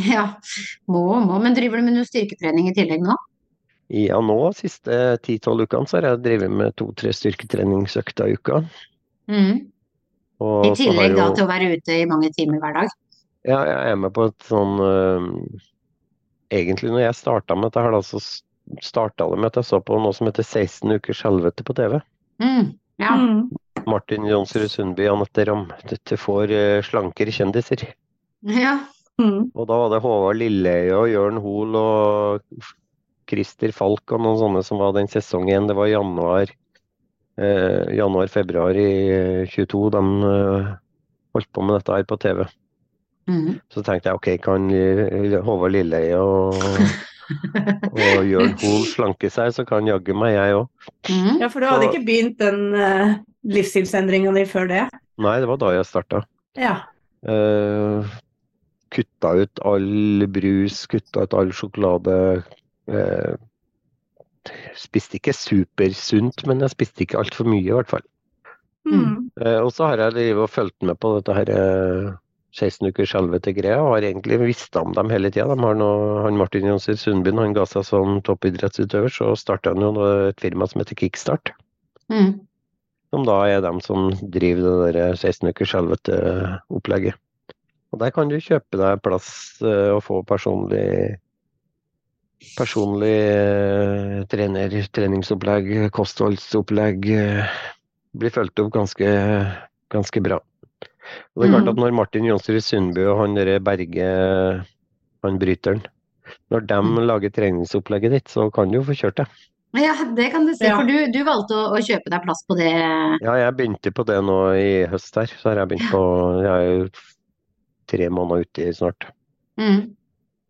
Ja, må, må. Men driver du med noe styrketrening i tillegg nå? Ja, nå siste 10-12 ukene så har jeg drevet med to-tre styrketreningsøkter i uka. Mm. Og I tillegg da til å være ute i mange timer hver dag? Ja, jeg er med på et sånn uh... Egentlig når jeg starta med dette her, da, så starta det med at jeg så på noe som heter 16 ukers helvete på TV. Mm. Ja. Mm. Martin Jonsrud Sundby og Anette Ramm. Dette får øh, slankere kjendiser. ja. Mm. Og da var det Håvard Lilleøye og Jørn Hoel og Christer Falk og noen sånne som var den sesongen. Det var januar, eh, januar-februar i eh, 22 de eh, holdt på med dette her på TV. Mm. Så tenkte jeg ok, kan eh, Håvard Lilleøye og, og Jørn Hoel slanke seg, så kan jaggu meg jeg òg. Mm. Ja, for du hadde Så- ikke begynt den uh, livsstilsendringa di før det? Nei, det var da jeg starta. Ja. Uh, kutta ut all brus, kutta ut all sjokolade. Uh, spiste ikke supersunt, men jeg spiste ikke altfor mye i hvert fall. Mm. Uh, og så har jeg og fulgt med på dette her eh, 16 ukers helvete greia, og har egentlig visst om dem hele tida. Han Martin Jonser Sundbyen han ga seg som toppidrettsutøver, så starta han jo et firma som heter Kickstart. Mm. Som da er dem som driver det der 16 ukers helvete-opplegget. Og der kan du kjøpe deg plass eh, og få personlig personlig eh, trener, treningsopplegg, kostholdsopplegg. eh, Blir fulgt opp ganske, ganske bra. Og det er klart Mm. at når Martin Jonsrud Sundby og han derre Berge, han bryteren, når de Mm. lager treningsopplegget ditt, så kan du jo få kjørt det. Ja, det kan du se, Ja. for du, du valgte å, å kjøpe deg plass på det. Ja, jeg begynte på det nå i høst her. Så har jeg begynt på Jeg er jo tre måneder uti snart. Mm.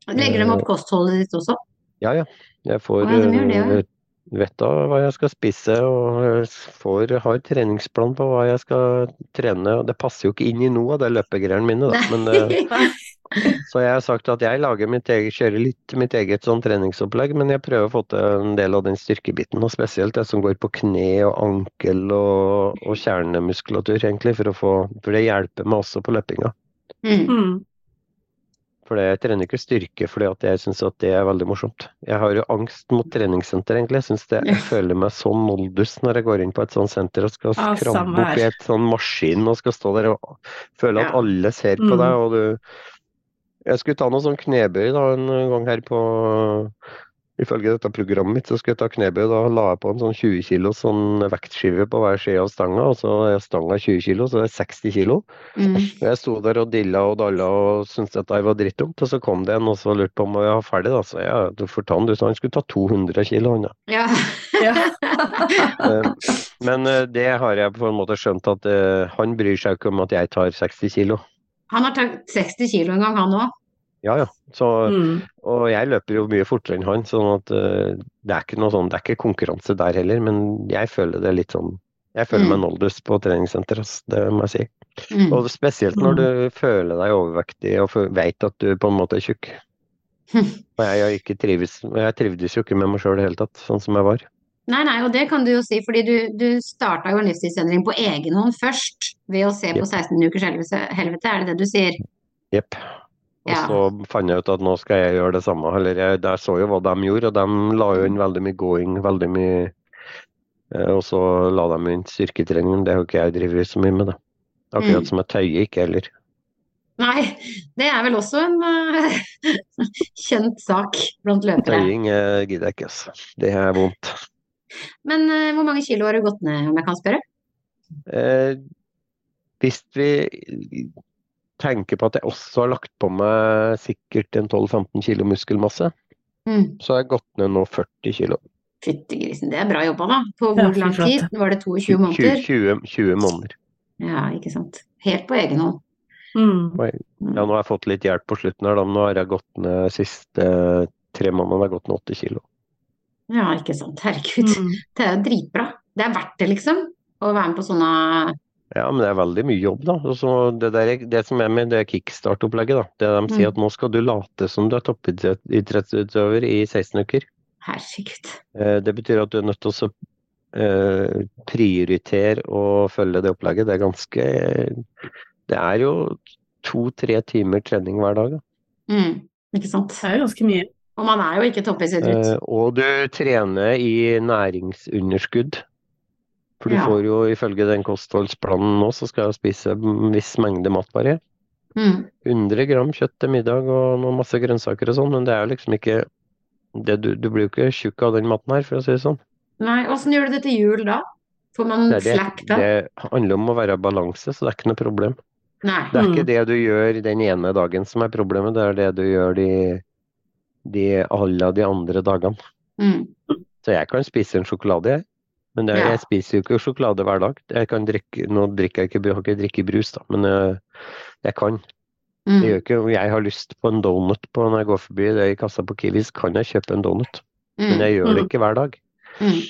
Legger de opp kostholdet ditt også? Ja, ja. Jeg får Å, ja, de gjør det, ja. Vet da hva jeg skal spise, og får, har treningsplan på hva jeg skal trene. og Det passer jo ikke inn i noe av det løpegreiene mine, da. Men, eh, så jeg har sagt at jeg lager mitt eget, kjører litt mitt eget sånn treningsopplegg, men jeg prøver å få til en del av den styrkebiten. Og spesielt det som går på kne og ankel og, og kjernemuskulatur, egentlig, for, å få, for det hjelper meg også på løpinga. Mm. For jeg trener ikke styrke fordi at jeg syns at det er veldig morsomt. Jeg har jo angst mot treningssenter, egentlig. Jeg, synes det, jeg føler meg så noldus når jeg går inn på et sånt senter og skal skramme opp i et sånn maskin og skal stå der og føle at alle ser på Mm. deg, og du Jeg skulle ta noe sånn knebøy da en gang her på Ifølge dette programmet mitt så skulle jeg ta knebøy. Da la jeg på en sånn 20 kilo sånn vektskive på hver side av stanga, og så er stanga 20 kilo, så det er 60 kilo. Mm. Jeg sto der og dilla og dalla og syntes jeg var drittungt, og så kom det en og så lurte på om jeg var ferdig, da. Så jeg du får ta han, du, så han skulle ta 200 kilo, han da. Ja. Ja. Eh, Men eh, det har jeg på en måte skjønt at eh, han bryr seg ikke om at jeg tar 60 kilo. Han har tatt 60 kilo en gang, han òg. Ja ja. Så, Mm. og jeg løper jo mye fortere enn han, sånn at uh, det er ikke noe sånn, det er ikke konkurranse der heller, men jeg føler det litt sånn Jeg føler meg Mm. noldus på treningssenter, det må jeg si. Mm. Og spesielt når du føler deg overvektig og veit at du på en måte er tjukk. Og jeg, jeg, ikke trives, jeg trivdes jo ikke med meg sjøl i det hele tatt, sånn som jeg var. Nei, nei, og det kan du jo si, fordi du, du starta jo en livsstilsendring på egen hånd først, ved å se på 16 ukers helvete, helvete, er det det du sier? Jepp. Og Ja. så fant jeg ut at nå skal jeg gjøre det samme. Eller jeg der så jo hva de gjorde, og de la jo inn veldig mye going, veldig mye eh, Og så la de inn styrketrening. Det har jo ikke jeg drevet så mye med, det. Akkurat Mm. som jeg tøyer ikke heller. Nei, det er vel også en uh, kjent sak blant løpere. Tøying uh, gidder jeg ikke, altså. Det er vondt. Men uh, hvor mange kilo har du gått ned, om jeg kan spørre? Hvis vi tenker på at jeg også har lagt på meg sikkert en 12-15 kilo muskelmasse, Mm. så har jeg gått ned nå 40 kilo. Fytti grisen, det er bra jobba, da. På hvor lang tid? tid? Var det 22 måneder? 20, 20 måneder. Ja, ikke sant. Helt på egen hånd. Mm. Ja, nå har jeg fått litt hjelp på slutten her, da. Nå har jeg gått ned siste tre månedene har gått ned 80 kilo. Ja, ikke sant. Herregud. Mm. Det er jo dritbra. Det er verdt det, liksom. Å være med på sånne Ja, men det er veldig mye jobb, da. Altså, så det, der, det som er med det kickstart-opplegget, da. Det de sier Mm. at nå skal du late som du er toppidrettsutøver i 16 uker. Herregud. Eh, Det betyr at du er nødt til å så, eh, prioritere og følge det opplegget. Det er ganske Det er jo to-tre timer trening hver dag. Da. Mm. Ikke sant. Det er jo ganske mye. Og man er jo ikke toppidrettsutøver. Eh, og du trener i næringsunderskudd. For du Ja. får jo ifølge den kostholdsplanen nå, så skal jeg spise en viss mengde mat bare. Mm. 100 gram kjøtt til middag og noen masse grønnsaker og sånn, men det er jo liksom ikke det, du, du blir jo ikke tjukk av den maten her, for å si det sånn. Nei, åssen gjør du det til jul da? Får man Det, det, slack da? det handler om å være i balanse, så det er ikke noe problem. Nei. Det er Mm. ikke det du gjør den ene dagen som er problemet, det er det du gjør de, de alle de andre dagene. Mm. Så jeg kan spise en sjokolade, jeg. Men det, Ja. jeg spiser jo ikke sjokolade hver dag. Jeg kan drikke, nå drikker jeg ikke, jeg har ikke drikke brus, da, men jeg, jeg kan. Mm. Jeg, ikke, jeg har lyst på en donut på, når jeg går forbi det i kassa på Kiwis, kan jeg kjøpe en donut. Men Mm. jeg gjør det Mm. ikke hver dag. Mm.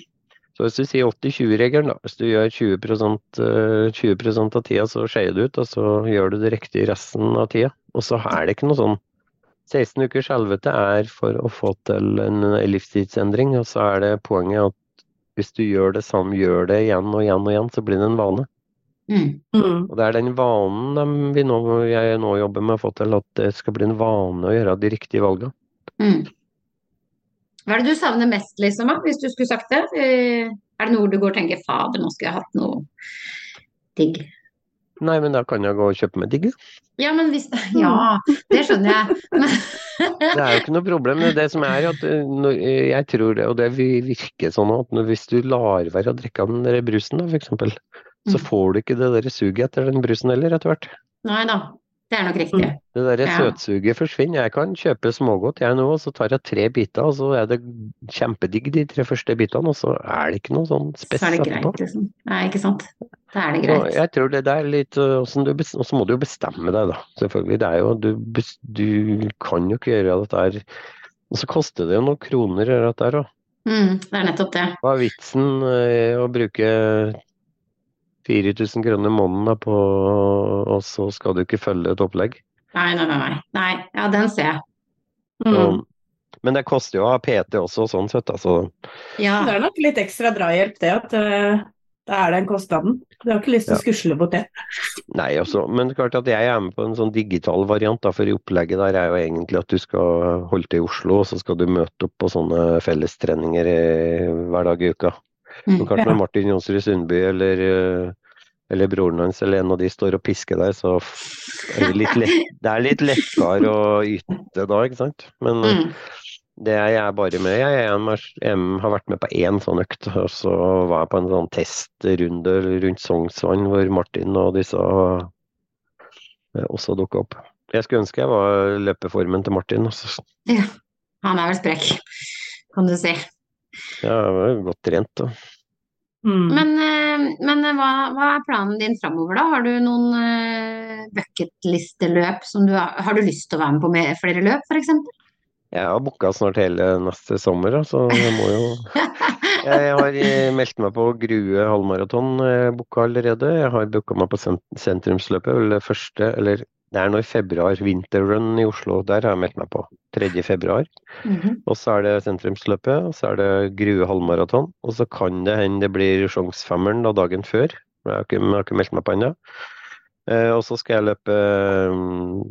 Så hvis du sier 80-20-regelen, da. Hvis du gjør 20, eh, 20% av tida, så skeier du ut, og så gjør du det riktig resten av tida. Og så er det ikke noe sånn 16 ukers helvete er for å få til en livstidsendring, og så er det poenget at hvis du gjør det samme, gjør det igjen og igjen og igjen, så blir det en vane. Mm. Mm. Og det er den vanen de, vi nå, jeg nå jobber med å få til, at det skal bli en vane å gjøre de riktige valgene. Mm. Hva er det du savner mest, liksom, hvis du skulle sagt det? Eh, Er det noe du går og tenker fader, nå skulle jeg hatt noe digg? Nei, men da kan jeg gå og kjøpe meg digg. Ja, men hvis Ja, det skjønner jeg. Men, Det er jo ikke noe problem. Det som er at eh, når, eh, jeg tror det, og det vil virke sånn at når, hvis du lar være å drikke av den der brusen, da, for eksempel, så Mm. får du ikke det der suget etter den brusen heller, etter hvert. nei da, det er nok riktig. Det der Ja. søtsuget forsvinner. Jeg kan kjøpe smågodt jeg nå, og så tar jeg tre biter, og så er det kjempedigg de tre første bitene, og så er det ikke noe sånn Så er det etterpå. greit, liksom. Nei, ikke sant. Da er det Så greit. jeg tror det der er litt åssen du Og så må du jo bestemme deg, da. Selvfølgelig. Det er jo Du, du kan jo ikke gjøre dette her Og så koster det jo noen kroner å gjøre dette her òg. Mm, det er nettopp det. Hva er vitsen øh, å bruke 4000 kroner måneden da på Og så skal du ikke følge et opplegg? Nei, nei, nei. nei. Ja, den ser jeg. Mm. Og, men det koster jo å ha PT også, sånn sett. Altså. Ja. Det er nok litt ekstra drahjelp, det at uh, da er den kostnaden. Du har ikke lyst til å skusle bort det. Nei, også, men klart at jeg er med på en sånn digital variant, da, for i opplegget der er jo egentlig at du skal holde til i Oslo, og så skal du møte opp på sånne fellestreninger hver dag i uka. Mm, klart ja. når Martin Jonsrud Sundby eller, eh, eller broren hans eller en av de står og pisker der, så er det litt lett, det er litt lettere å yte da, ikke sant. Men Mm. det er jeg bare med. Jeg, er en- jeg har vært med på én sånn økt, og så var jeg på en sånn testrunde rundt Sognsvann hvor Martin og disse eh, også dukka opp. Jeg skulle ønske jeg var løpeformen til Martin. Altså. Han er vel sprekk, kan du si. Jeg var godt trent. Da. Mm. Men, eh, men hva, hva er planen din framover, da? Har du noen uh, bucketlisteløp som du har Har du lyst til å være med på med flere løp, f.eks.? Jeg har booka snart hele neste sommer, så jeg må jo Jeg har eh, meldt meg på Grue halvmaraton, eh, booka allerede. Jeg har booka meg på sentrumsløpet, vel det første, eller det er nå i februar. Vinterrun i Oslo, der har jeg meldt meg på. 3. februar. -hmm. Og så er det sentrumsløpet, og så er det Grue halvmaraton. Og så kan det hende det blir sjansfemmeren da dagen før. Jeg har ikke, jeg har ikke meldt meg på ennå. Eh, og så skal jeg løpe mm,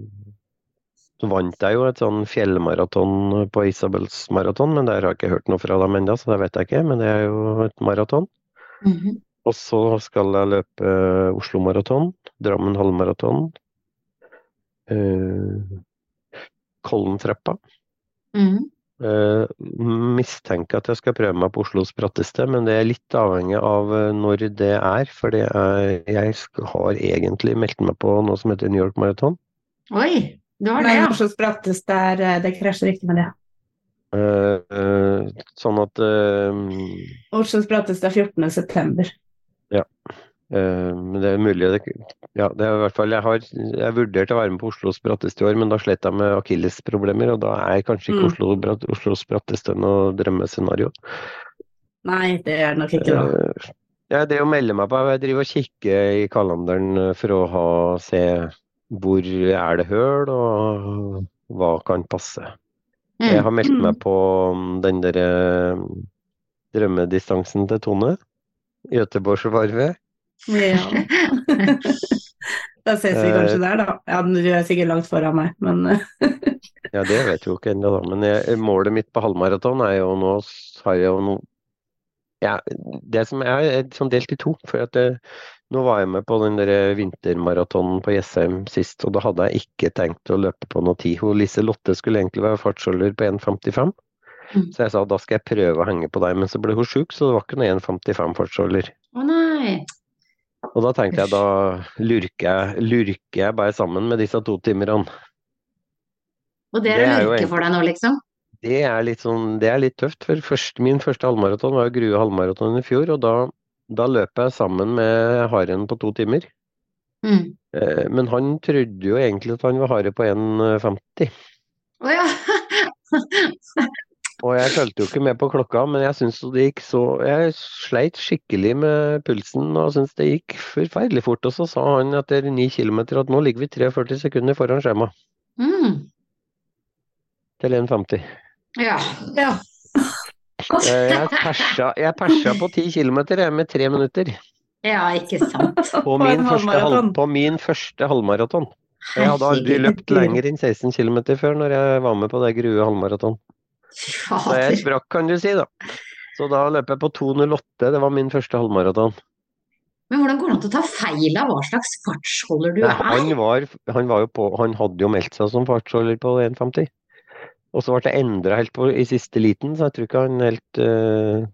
Så vant jeg jo et sånn fjellmaraton på Isabels maraton, men der har jeg ikke hørt noe fra dem ennå, så det vet jeg ikke. Men det er jo et maraton. Mhm. Og så skal jeg løpe Oslo maraton, Drammen halvmaraton, eh, Kollentrappa. Mm. Eh, mistenker at jeg skal prøve meg på Oslos bratteste, men det er litt avhengig av eh, når det er. For det er, jeg har egentlig meldt meg på noe som heter New York Marathon. Oi, du har det, ja. Oslos bratteste er eh, Det krasjer ikke med det. Uh, uh, sånn at uh, Oslos bratteste er 14.9. eh, Men det er mulig det, Ja, det er i hvert fall Jeg har jeg vurderte å være med på Oslos bratteste i år, men da slet jeg med akillesproblemer, og da er kanskje ikke Mm. Oslo, bratt, Oslos bratteste noe drømmescenario. Nei, det er det nok ikke det. Eh, Jeg driver og melder meg på, jeg driver og kikker i kalenderen eh, for å ha, se hvor er det høl, og hva kan passe. Jeg Mm. har meldt Mm. meg på mm, den der eh, drømmedistansen til Tone. Göteborgsvarvet. Ja. da ses vi kanskje der, da. Ja, du er sikkert langt foran meg, men eh, Ja, det vet jeg jo ikke ennå, da. Men jeg, målet mitt på halvmaraton er jo nå har jeg jo noe ja, Det som er, er sånn delt i to. For at det, nå var jeg med på den der vintermaratonen på Jessheim sist, og da hadde jeg ikke tenkt å løpe på noe tid. Hun Lise Lotte skulle egentlig være fartsholder på 1,55. Mm. Så jeg sa da skal jeg prøve å henge på deg, men så ble hun sjuk, så det var ikke noe 1,55 fartsholder. Å nei. Og da tenkte jeg da lurker jeg, lurker jeg bare sammen med disse to timerne. Og det er å lurke for deg nå, liksom? Det er litt sånn, det er litt tøft, for først, min første halvmaraton var jo Grue halvmaraton i fjor, og da, da løp jeg sammen med haren på to timer. Mm. Eh, Men han trodde jo egentlig at han var hare på 1,50. Å ja. Og jeg fulgte jo ikke med på klokka, men jeg syns det gikk så Jeg sleit skikkelig med pulsen og syns det gikk forferdelig fort. Og så sa han etter ni kilometer at nå ligger vi 43 sekunder foran skjema Mm. til 1,50. Ja. ja. Eh, Jeg persa, jeg persa på 10 km med tre minutter. Ja, ikke sant. På min, første, halv, på min første halvmaraton. Jeg hadde aldri løpt lenger enn 16 km før når jeg var med på det Grue halvmaraton. Så jeg sprakk, kan du si, da. Så da løp jeg på 2.08. Det var min første halvmaraton. Men hvordan går det an å ta feil av hva slags fartsholder du Nei, er? Han, var, han, var på, han hadde jo meldt seg som fartsholder på 1,50. Og så ble det endra helt på i siste liten, så jeg tror ikke han helt uh...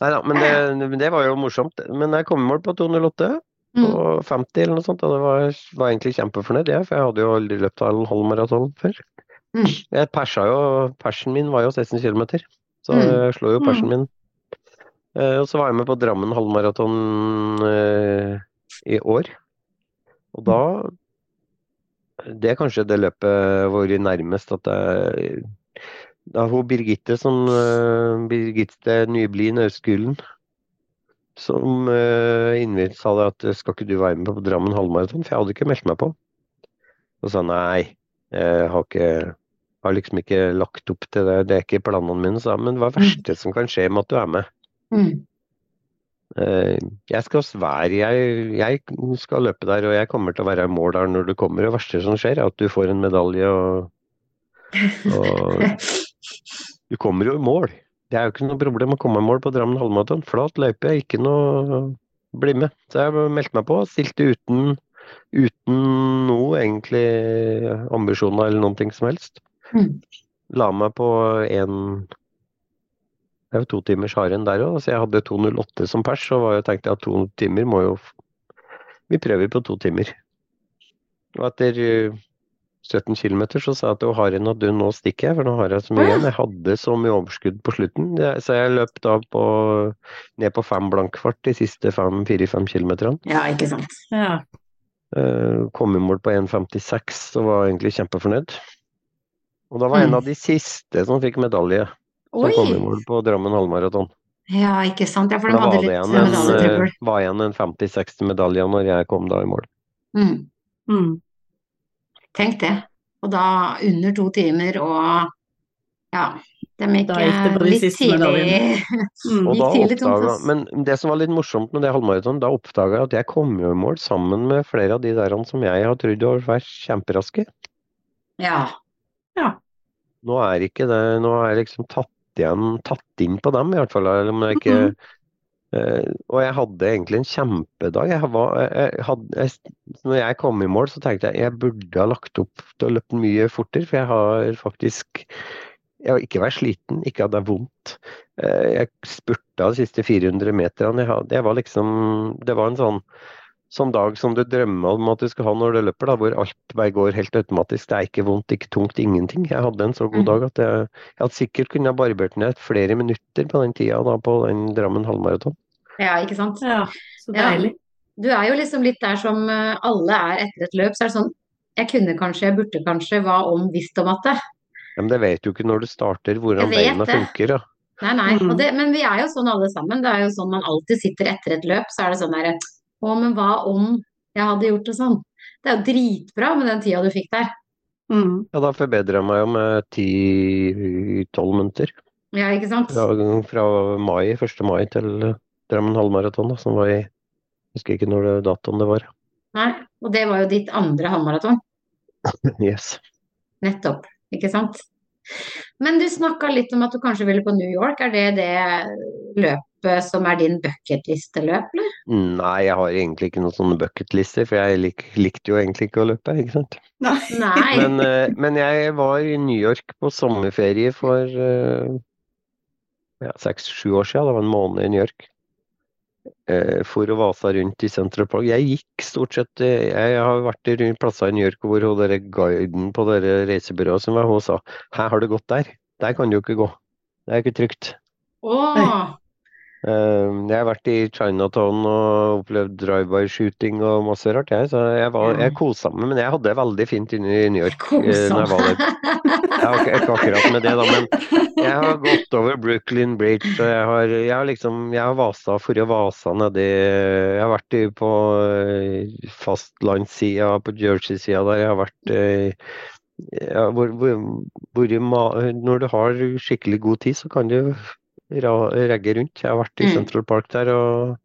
Nei da, men det, det var jo morsomt. Men jeg kom i mål på 2.08 Mm. på 50 eller noe sånt, og det var, var egentlig kjempefornøyd, jeg, for jeg hadde jo aldri løpt halv maraton før. Mm. Jeg persa jo, persen min var jo 16 km, så Mm. jeg slo jo persen Mm. min. Eh, og så var jeg med på Drammen halvmaraton eh, i år. Og da Det er kanskje det løpet hvor nærmest at jeg Da hun Birgitte som eh, Birgitte Nyblid Nauskulen som uh, innviet sa det at skal ikke du være med på Drammen halvmaraton, for jeg hadde ikke meldt meg på. Og sa nei, jeg har ikke har liksom ikke lagt opp til det, det er ikke planene mine, sa. Men hva er det verste som kan skje med at du er med? Mm. Eh, Jeg skal svære, jeg, jeg skal løpe der, og jeg kommer til å være i mål der når du kommer. Det verste som skjer, er at du får en medalje og, og du kommer jo i mål. Det er jo ikke noe problem å komme i mål på Drammen halvmaraton. Flat løype, ikke noe bli med. Så jeg meldte meg på, stilte uten, uten noe egentlig ambisjoner eller noen ting som helst. Mm. La meg på en Det er jo to timers haren der òg, så jeg hadde 2.08 som pers. Så var jeg tenkte at to timer må jo Vi prøver på to timer. Og etter 17 km så sa jeg til Harin at du, nå stikker jeg, for nå har jeg så mye igjen. Jeg hadde så mye overskudd på slutten, så jeg løp da på, ned på fem blankfart de siste fem- fire-fem kilometerne. Ja, ikke sant. Ja. Eh, Kom i mål på 1,56 og var egentlig kjempefornøyd. Og da var en Mm. av de siste som fikk medalje, som Oi! kom i mål på Drammen halvmaraton. Ja, ikke sant. Ja, for de da hadde det litt en, medaljetrøbbel. Da var igjen en 50-60 medaljer når jeg kom da i mål. Mm. Mm. Tenk det. Og da under to timer og ja, de gikk Da gikk det på de litt siste tidlig. medaljene. Mm. Og da tidlig oppdaga, men det som var litt morsomt med det halvmaratonet, da oppdaga jeg at jeg kom jo i mål sammen med flere av de der som jeg har trodd å være kjemperaske. Ja. Nå er ikke det Nå er jeg liksom tatt igjen, tatt inn på dem, i hvert fall. Eller om jeg ikke mm eh, Og jeg hadde egentlig en kjempedag. Jeg var, jeg, hadde, jeg, når jeg kom i mål, så tenkte jeg jeg burde ha lagt opp til å løpe mye fortere, for jeg har faktisk jeg har ikke vært sliten, ikke hadde jeg vondt. Eh, Jeg spurta de siste 400 meterne. Jeg jeg var liksom, det var en sånn, sånn dag som du drømmer om at du skal ha når du løper, da, hvor alt bare går helt automatisk. Det er ikke vondt, ikke tungt, ingenting. Jeg hadde en så god Mm. dag at jeg, jeg hadde sikkert kunnet barbert ned flere minutter på den tida da, på den Drammen halvmaraton. ja, ikke sant. ja, så Ja. Du er jo liksom litt der som eh, alle er etter et løp, så er det sånn Jeg kunne kanskje, jeg burde kanskje, hva om, visst om at det. Ja, Men det vet du ikke når du starter, hvordan beina det. funker. Da. Nei, nei. Og det, men vi er jo sånn alle sammen. Det er jo sånn man alltid sitter etter et løp, så er det sånn derre Å, men hva om jeg hadde gjort det sånn? Det er jo dritbra med den tida du fikk der. Mm. Ja, da forbedra jeg meg jo med 10-12 minutter. Ja, ikke sant? Fra, fra mai, 1. mai til Drammen halvmaraton, da, som var i Jeg husker ikke når det, datoen det var. Nei. Og det var jo ditt andre halvmaraton. Yes. Nettopp. Ikke sant? Men du snakka litt om at du kanskje ville på New York. Er det det løpet som er din bucketlisteløp, eller? Nei, jeg har egentlig ikke noen sånne bucketlister, for jeg lik, likte jo egentlig ikke å løpe, ikke sant. Nei. Men, eh, men jeg var i New York på sommerferie for eh, ja, seks-sju år siden. Det var en måned i New York. Eh, For å vase rundt i Central Park. Jeg gikk stort sett eh, Jeg har vært i rundt plasser i New York hvor hun der guiden på det reisebyrået som var, hun sa Her har du gått der. Der kan du jo ikke gå. Det er ikke trygt. Åh, Eh, Jeg har vært i Chinatown og opplevd drive-by-shooting og masse rart, jeg. Så jeg, var, jeg kosa meg, men jeg hadde det veldig fint inne i New York. eh, kosa når jeg var der. Jeg ikke, ikke akkurat med det, da, men jeg har gått over Brooklyn Bridge, og jeg har, jeg har liksom Jeg har vasa for å vasa nedi Jeg har vært på eh, fastlandssida, på Jersey-sida der. Jeg har vært eh, ja, hvor, hvor, hvor Når du har skikkelig god tid, så kan du regge rundt. Jeg har vært i Mm. Central Park der, og,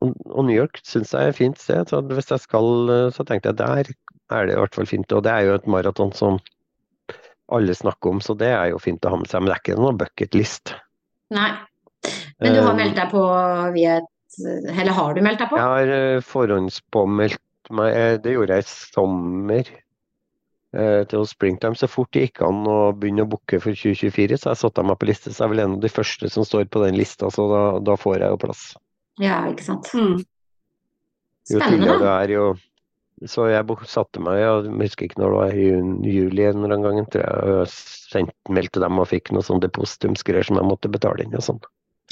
og, New York syns jeg er et fint sted. Så hvis jeg skal, så tenkte jeg der er det i hvert fall fint. Og det er jo et maraton som alle snakker om, så det er jo fint å ha med seg. Men det er ikke noen bucketlist. Nei. Men du har Eh, meldt deg på via Eller har du meldt deg på? Jeg har eh, forhåndspåmeldt meg, eh, det gjorde jeg i sommer til Springtime. Så fort det gikk an å begynne å booke for 2024, så jeg satte meg på liste. Så jeg er vel en av de første som står på den lista, så da, da får jeg jo plass. Ja, ikke sant. Mm. Jo Spennende, det er, jo Så jeg satte meg, jeg husker ikke når det var, i juli en eller annen gang, tror jeg. og sendte meldte dem og fikk noe sånn depositumsgreier som jeg måtte betale inn og sånn.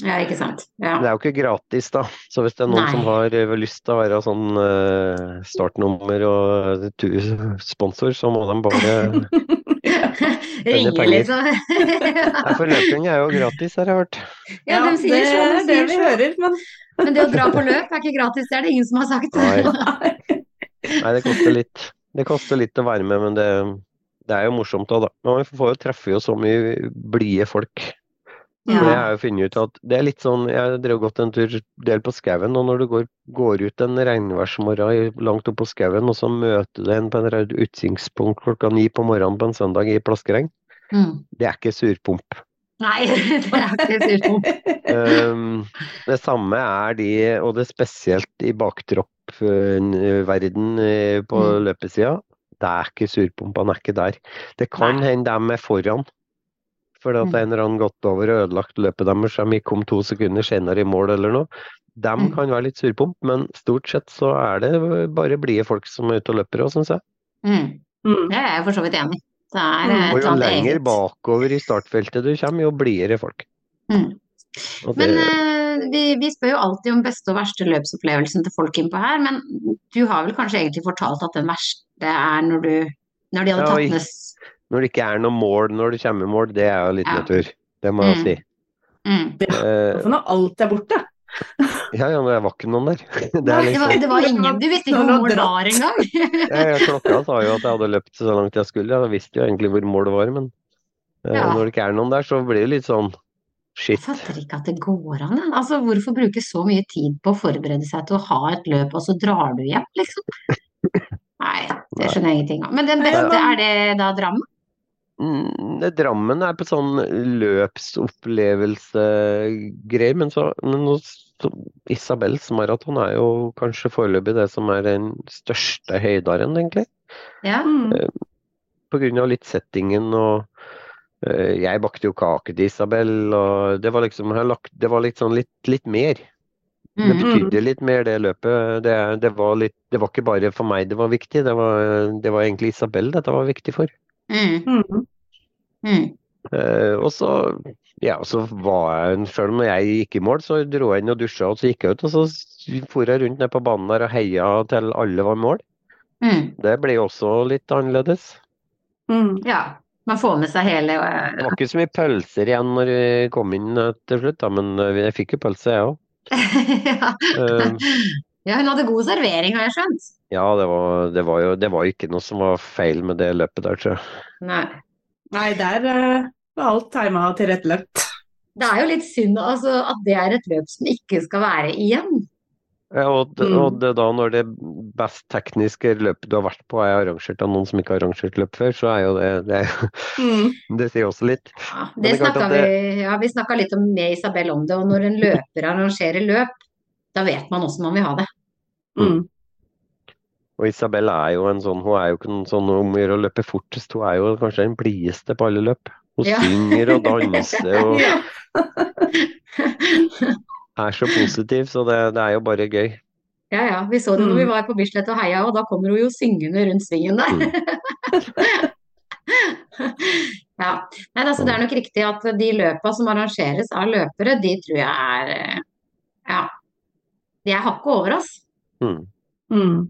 Ja, ikke sant. Ja. Det er jo ikke gratis, da. Så hvis det er noen Nei. som har eh, lyst til å være sånn eh, startnummer og sponsor, så må de bare Ringe, liksom. For løping er jo gratis, har jeg hørt. Ja, de sier det sånn, de det vi hører, men Men det å dra på løp er ikke gratis, det er det ingen som har sagt. Nei. Nei, det koster litt. Det koster litt å være med, men det, det er jo morsomt òg, da. Men man får jo treffe jo så mye blide folk. Ja. Det har jeg funnet ut at det er litt sånn Jeg drev gått en tur del på skauen, og når du går, går ut en regnværsmorgen langt opp på skauen, og så møter du en på en rød utsiktspunkt klokka ni på morgenen på en søndag i plaskeregn, Mm. det er ikke surpomp. Nei, det er ikke surpomp. Um, det samme er de, og det er spesielt i baktroppverden eh, på Mm. løpesida. Det er ikke surpomp, han er ikke der. Det kan Nei. hende de er foran. Fordi at Mm. en eller annen gått over og ødelagt løpet deres, de kom to sekunder senere i mål eller noe. De Mm. kan være litt surpomp, men stort sett så er det bare blide folk som er ute og løper òg, syns jeg. Mm. mm. Det er jeg for så vidt enig i. Det Mm. eh, Og jo lenger eget. bakover i startfeltet du kommer, jo blidere folk. Mm. Det... Men eh, vi, vi spør jo alltid om beste og verste løpsopplevelsen til folk innpå her, men du har vel kanskje egentlig fortalt at den verste er når du når de hadde Ja, tatt ned når det ikke er noe mål når det kommer mål, det er jo litt Ja. natur. Det må jeg Mm. si. mm. Eh, For når alt er borte. ja, ja, det var ikke noen der. Det er det, var, liksom, det var ingen Du visste ikke hvor mål var engang! ja, ja, klokka sa jo at jeg hadde løpt så langt jeg skulle. Jeg visste jo egentlig hvor målet var, men eh, Ja. når det ikke er noen der, så blir det litt sånn Shit. Jeg fatter ikke at det går an. Altså, hvorfor bruke så mye tid på å forberede seg til å ha et løp, og så drar du hjem, liksom? Nei, det skjønner jeg ingenting av. Men den beste, er det da Drammen? Mm, Drammen er på sånn løpsopplevelsegreier, men så, men så Isabels maraton er jo kanskje foreløpig det som er den største høydaren, egentlig. Ja. Mm. På grunn av litt settingen og eh, Jeg bakte jo kake til Isabel, og det var liksom Det var sånn litt, litt mer. Det Mm. betydde litt mer, det løpet. Det, det, var litt, det var ikke bare for meg det var viktig, det var, det var egentlig Isabel dette var viktig for. Mm. Mm. Mm. Eh, og så ja, så var jeg, selv om jeg gikk i mål, så dro jeg inn og dusja, og så gikk jeg ut. Og så for jeg rundt ned på banen der og heia til alle var i mål. Mm. Det ble også litt annerledes. Mm. Ja. Man får med seg hele Det øh, var ikke så mye pølser igjen når vi kom inn eh, til slutt, da, men eh, jeg fikk jo pølse, jeg òg. ja. ja, hun hadde god servering, har jeg skjønt. Ja, det var, det var jo det var ikke noe som var feil med det løpet der, tror jeg. Nei. Nei, der eh, var alt tima og tilrettelagt. Det er jo litt synd altså, at det er et løp som ikke skal være igjen. Ja, og, det, Mm. og det da når det best tekniske løpet du har vært på er arrangert av noen som ikke har arrangert løp før, så er jo det Det, Mm. det sier også litt. Ja, det det snakka at vi, ja, vi snakka litt om med Isabel om det, og når en løper arrangerer løp, da vet man åssen man vil ha det. Mm. Og Isabel er jo en sånn, hun er jo ikke noen sånn om å gjøre å løpe fortest, hun er jo kanskje den blideste på alle løp. Hun Ja. synger og danser og er så positiv, så det, det er jo bare gøy. Ja ja, vi så det når vi Mm. var på Bislett og heia, og da kommer hun jo syngende rundt svingen der. Ja. Nei, altså, det er nok riktig at de løpa som arrangeres av løpere, de tror jeg er eh, Ja. De er hakket over, oss. Mm. Mm.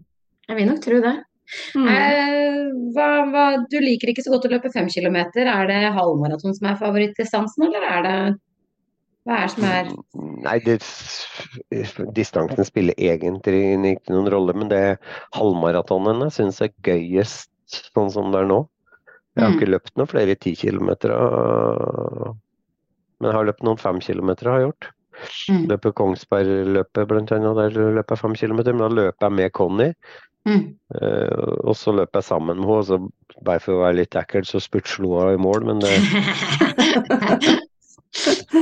Jeg vil nok tro det. Mm. Eh, hva, hva, du liker ikke så godt å løpe fem kilometer. Er det halvmaraton som er favorittdistansen, eller er det Hva er det som er Nei, det, distansen spiller egentlig ikke noen rolle, men det halvmaratonen jeg er gøyest sånn som det er nå. Jeg har Mm. ikke løpt noen flere ti kilometer, men jeg har løpt noen fem kilometer. har jeg gjort. Mm. Løper Kongsbergløpet annet, der løper jeg fem kilometer. Men da løper jeg med Conny, Mm. eh, og så løp jeg sammen med henne. og så Bare for å være litt ekkel, så spurtslo hun i mål, men, det,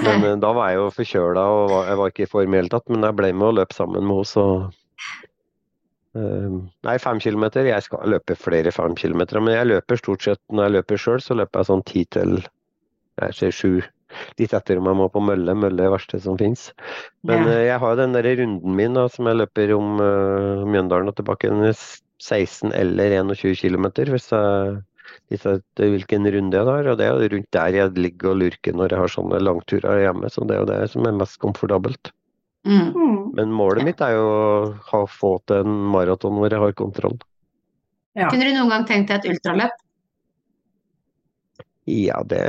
men uh, da var jeg jo forkjøla og var, jeg var ikke i form i hele tatt. Men jeg ble med og løp sammen med henne, så uh, Nei, fem kilometer. Jeg skal løpe flere fem kilometer, men jeg løper stort sett når jeg løper sjøl, så løper jeg sånn ti til jeg ser sju. Litt etter om jeg må på mølle. Mølle er det verste som fins. Men Ja. eh, jeg har jo den der runden min da, som jeg løper om uh, Mjøndalen og tilbake. Den er s- 16 eller 21 km, hvis jeg vet hvilken runde jeg har. Og det er jo rundt der jeg ligger og lurker når jeg har sånne langturer hjemme. Så det er jo det som er mest komfortabelt. Mm. Mm. Men målet mitt er jo å ha, få til en maraton hvor jeg har kontroll. Ja. Kunne du noen gang tenkt deg et ultraløp? Ja, det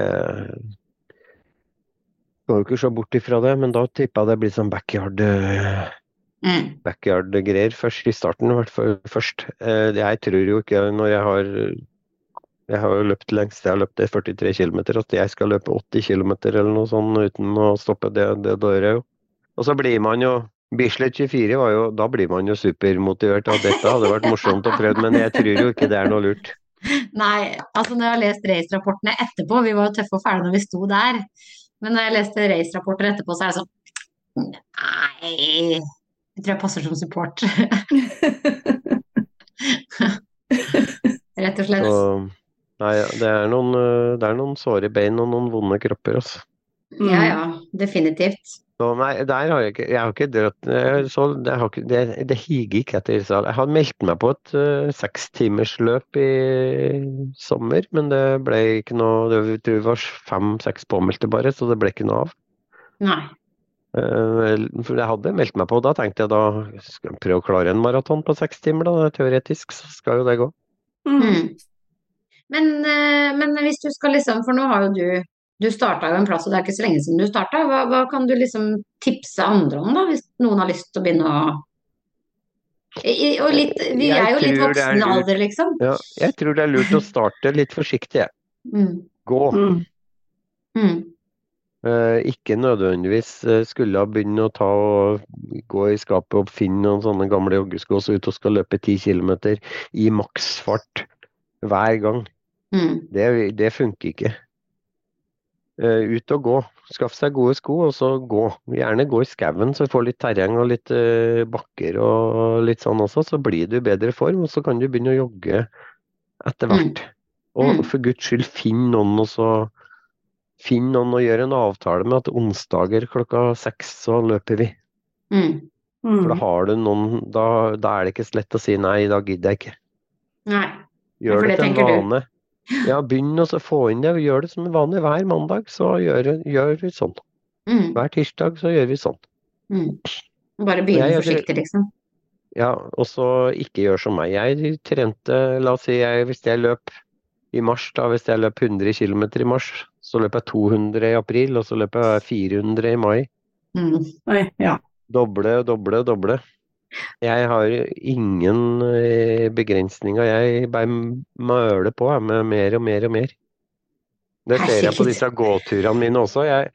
Skal jo ikke se bort ifra det, men da tipper jeg det blir sånn backyard eh, Mm. backyard-greier først i starten, i hvert fall først. Eh, det- Jeg tror jo ikke når jeg har jeg har jo løpt lengst, jeg har løpt det 43 km, at jeg skal løpe 80 km eller noe sånt uten å stoppe. Det, det dør jeg jo. Og så blir man jo Bislett 24 var jo Da blir man jo supermotivert. av dette hadde vært morsomt å prøve, men jeg tror jo ikke det er noe lurt. Nei, altså når jeg har lest race-rapportene etterpå, vi var jo tøffe og fæle når vi sto der, men når jeg leste race-rapporter etterpå, så er det sånn Nei, jeg tror jeg passer som support. Rett og slett. Så, nei, det er, noen, øh, det er noen såre bein og noen vonde kropper, altså. Ja ja, definitivt. Så nei, der har jeg ikke Jeg har ikke dratt så, det, har ikke, det, det higer ikke etter Israel. Jeg hadde meldt meg på et uh, sekstimersløp i sommer, men det ble ikke noe det, Jeg tror det var fem-seks påmeldte bare, så det ble ikke noe av. Nei. Eh, for jeg hadde meldt meg på, da tenkte jeg da skal jeg prøve å klare en maraton på seks timer, da. Teoretisk så skal jo det gå. Mm. Mm. Men, eh, men hvis du skal liksom, for nå har jo du du starta jo en plass, og det er ikke så lenge siden du starta. Hva, hva kan du liksom tipse andre om, da, hvis noen har lyst til å begynne å I- Og litt, vi Jeg er jo litt voksne er alder, liksom. Ja, jeg tror det er lurt å starte litt forsiktig. jeg. Mm. Gå. Mm. Mm. Uh, ikke nødvendigvis eh, skulle ha begynt å ta og gå i skapet og finne noen sånne gamle joggesko så ut og skal løpe 10 km i maksfart hver gang. Mm. Det, det funker ikke. Eh, ut og gå. Skaff seg gode sko, og så gå. Gjerne gå i skauen så du får litt terreng og litt eh, bakker og litt sånn også. Så blir du i bedre form, og så kan du begynne å jogge etter hvert. Og Mm. for guds skyld, finn noen og så Finn noen og gjør en avtale med at onsdager klokka seks så løper vi. Mm. For da Mm. har du noen Da, da er det ikke så lett å si nei, i dag gidder jeg ikke. Nei. Gjør det det til en vane. du. Ja, begynn å få inn det. Gjør det som vanlig. hver mandag, så gjør, gjør vi sånn. Mm. Hver tirsdag så gjør vi sånn. Mm. Bare begynne forsiktig, liksom. Ja, og så ikke gjør som meg. Jeg trente, la oss si jeg, hvis jeg løp i mars, da, hvis jeg løp 100 km i mars, så løper jeg 200 i april, og så løper jeg 400 i mai. Mm. Oi, ja. Doble, doble, doble. Jeg har ingen eh, begrensninger. Jeg bare møler på med mer og mer og mer. Det ser jeg på disse gåturene mine også. Jeg,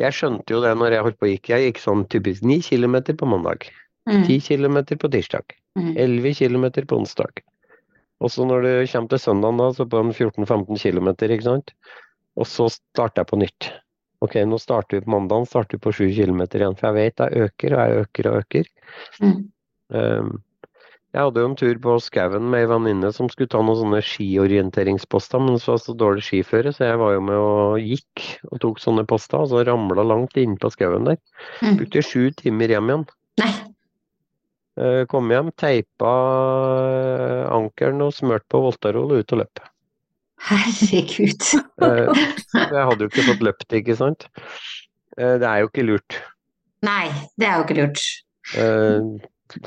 jeg skjønte jo det når jeg holdt på gikk. Jeg gikk sånn typisk 9 km på mandag, Mm. 10 km på tirsdag, Mm. 11 km på onsdag. Og så når det kommer til søndagen, da, så på en 14-15 km, ikke sant. Og så starter jeg på nytt. Ok, nå starter vi på mandagen, starter vi på 7 km igjen. For jeg vet jeg øker og jeg øker og øker. Mm. Um, jeg hadde jo en tur på skauen med ei venninne som skulle ta noen sånne skiorienteringsposter, men så var det så dårlig skiføre, så jeg var jo med og gikk og tok sånne poster, og så ramla langt inn på skauen der. Mm. Brukte sju timer hjem igjen. Nei. Eh, Kom hjem, teipa ankelen og smurt på Voltarol og ut og løp. Herregud. Eh, Jeg hadde jo ikke fått løpt, ikke sant. Eh, Det er jo ikke lurt. Nei, det er jo ikke lurt.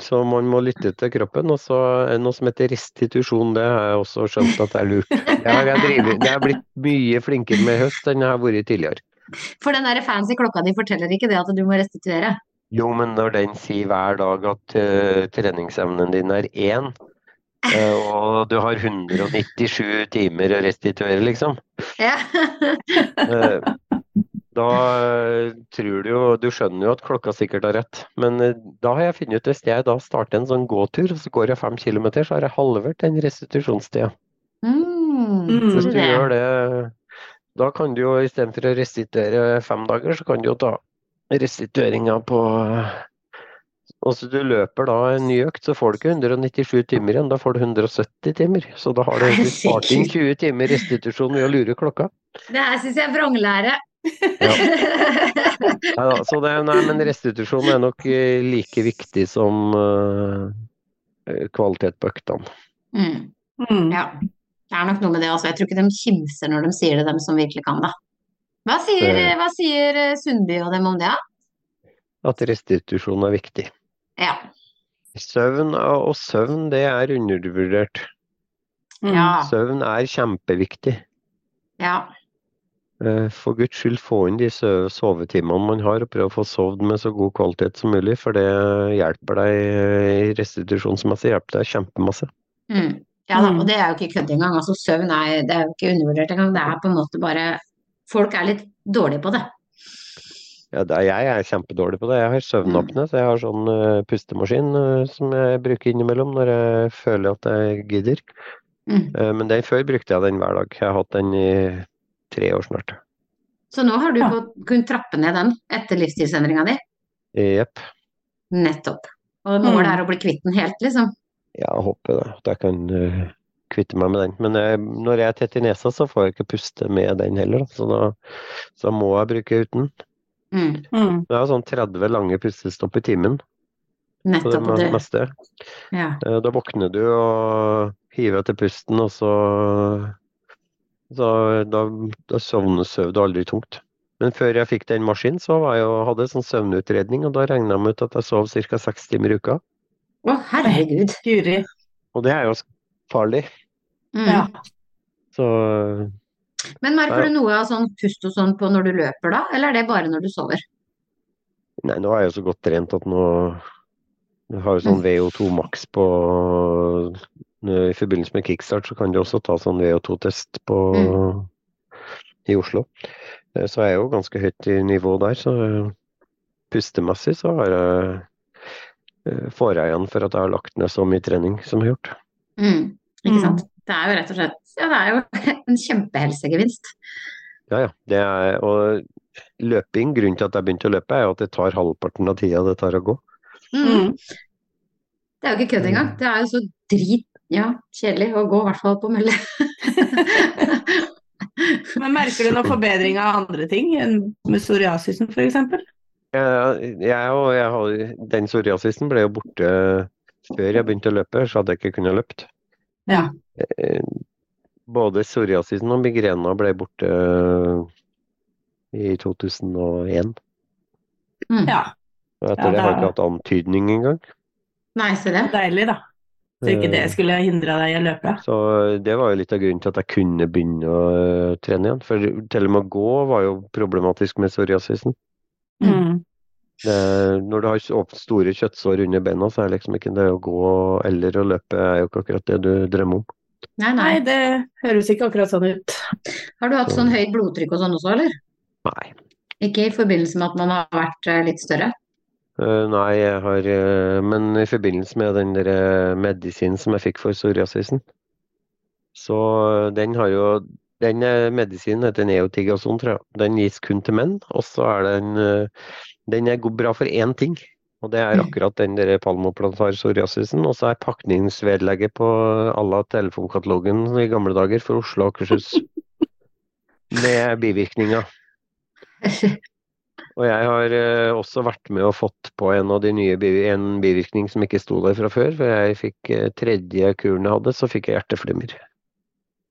Så man må lytte til kroppen. Og så er det noe som heter restitusjon, det har jeg også skjønt at det er lurt. Det har jeg, drivet, det har blitt mye flinkere med i høst enn jeg har vært tidligere. For den der fancy klokka di forteller ikke det at du må restituere. Jo, men når den sier hver dag at uh, treningsevnen din er én, uh, Og du har 197 timer å restituere, liksom. Ja. Eh, Da eh, tror du jo Du skjønner jo at klokka sikkert har rett, men eh, da har jeg funnet ut hvis jeg da starter en sånn gåtur, og så går jeg fem kilometer, så har jeg halvert den restitusjonstida. Mm, Mm. Hvis du gjør det, da kan du jo istedenfor å restituere fem dager, så kan du jo ta restitueringa på og så du løper da en ny økt, så får du ikke 197 timer igjen, da får du 170 timer. Så da har du egentlig spart inn 20 timer restitusjon ved å lure klokka. Det her syns jeg er vranglære. Ja. Neida, så det, nei, men restitusjon er nok eh, like viktig som uh, kvalitet på øktene. mm, Mm. ja. Det er nok noe med det også. Jeg tror ikke de kimser når de sier det, dem som virkelig kan det. Hva sier, Det- hva sier Sundby og dem om det? At restitusjon er viktig. Ja. Søvn og søvn, det er undervurdert. Ja. Søvn er kjempeviktig. ja. Eh, For guds skyld få inn de sovetimene man har, og prøve å få sovet med så god kvalitet som mulig, for det hjelper deg eh, restitusjonsmessig hjelper deg kjempemasse. Mm. Ja da, Mm. og det er jo ikke kødd engang. Altså, søvn er, det er jo ikke undervurdert engang. Det er på en måte bare Folk er litt dårlige på det. Ja, det er, jeg er kjempedårlig på det. Jeg har søvnapné, så jeg har sånn uh, pustemaskin uh, som jeg bruker innimellom når jeg føler at jeg gidder. Mm. Uh, men den før brukte jeg den hver dag. Jeg har hatt den i tre år snart. Så nå har du Ja. kunnet trappe ned den etter livsstilsendringa di? Jepp. Nettopp. Og målet det er å bli kvitt den helt, liksom? Ja, jeg håper det. At jeg kan uh, kvitte meg med den. Men jeg, når jeg er tett i nesa, så får jeg ikke puste med den heller. Da. Så da så må jeg bruke uten. Mm. Mm. Det er sånn 30 lange pustestopp i timen på det Nettopp. Og det, meste. ja. Eh, Da våkner du og hiver etter pusten, og så, så da, da sov du aldri tungt. Men før jeg fikk den maskinen, så var jeg jo, hadde jeg sånn søvnutredning, og da regna jeg ut at jeg sov ca. seks timer i uka. Å, herregud. Guri. Og det er jo farlig. Mm. Ja. Så Men merker Ja. du noe av sånn pust og sånn på når du løper da, eller er det bare når du sover? Nei, nå er jeg jo så godt trent at nå Jeg har jo sånn VO2 maks på I forbindelse med kickstart så kan du også ta sånn VO2-test på i Oslo. Så Så er jeg jo ganske høyt i nivå der, så eh, pustemessig så har jeg eh, får jeg igjen for at jeg har lagt ned så mye trening som jeg har gjort. Mm. Ikke Mm. sant? Det er jo rett og slett ja, det er jo en kjempehelsegevinst. Ja, ja. Det er, og løping, grunnen til at jeg begynte å løpe, er jo at det tar halvparten av tida det tar å gå. Mm. Mm. Det er jo ikke kødd engang. Det er jo så drit ja, kjedelig å gå i hvert fall på mølle. Men merker du noen forbedring av andre ting enn med psoriasisen f.eks.? Jeg, jeg, og jeg har, den psoriasisen ble jo borte før jeg begynte å løpe, så hadde jeg ikke kunnet løpt. Ja. Eh, Både psoriasisen og migrena ble borte i 2001. Mm. Ja, Og etter Ja, det har jeg ikke hatt antydning engang. Nei, se det. deilig, da. Så ikke det skulle hindra deg i å løpe. Så det var jo litt av grunnen til at jeg kunne begynne å eh, trene igjen. For til og med å gå var jo problematisk med psoriasisen. Mm. Det, når du har store kjøttsår under beina, så er liksom ikke det å gå eller å løpe er jo ikke akkurat det du drømmer om. Nei, nei. Nei, det høres ikke akkurat sånn ut. Har du hatt sånn høyt blodtrykk og sånn også, eller? Nei. Ikke i forbindelse med at man har vært eh, litt større? Eh, nei, jeg har eh, Men i forbindelse med den der eh, medisinen som jeg fikk for psoriasisen, så den har jo Den medisinen heter Neotigason, tror jeg. Den gis kun til menn. Og så er den Den er god- bra for én ting. Og det er akkurat den der palmoplantar psoriasisen. Og så er pakningsvedlegget på alle telefonkatalogen i gamle dager for Oslo og Akershus. Med bivirkninger. Og jeg har eh, også vært med og fått på en av de nye biv en bivirkning som ikke sto der fra før. For jeg fikk eh, tredje kuren jeg hadde, så fikk jeg hjerteflimmer.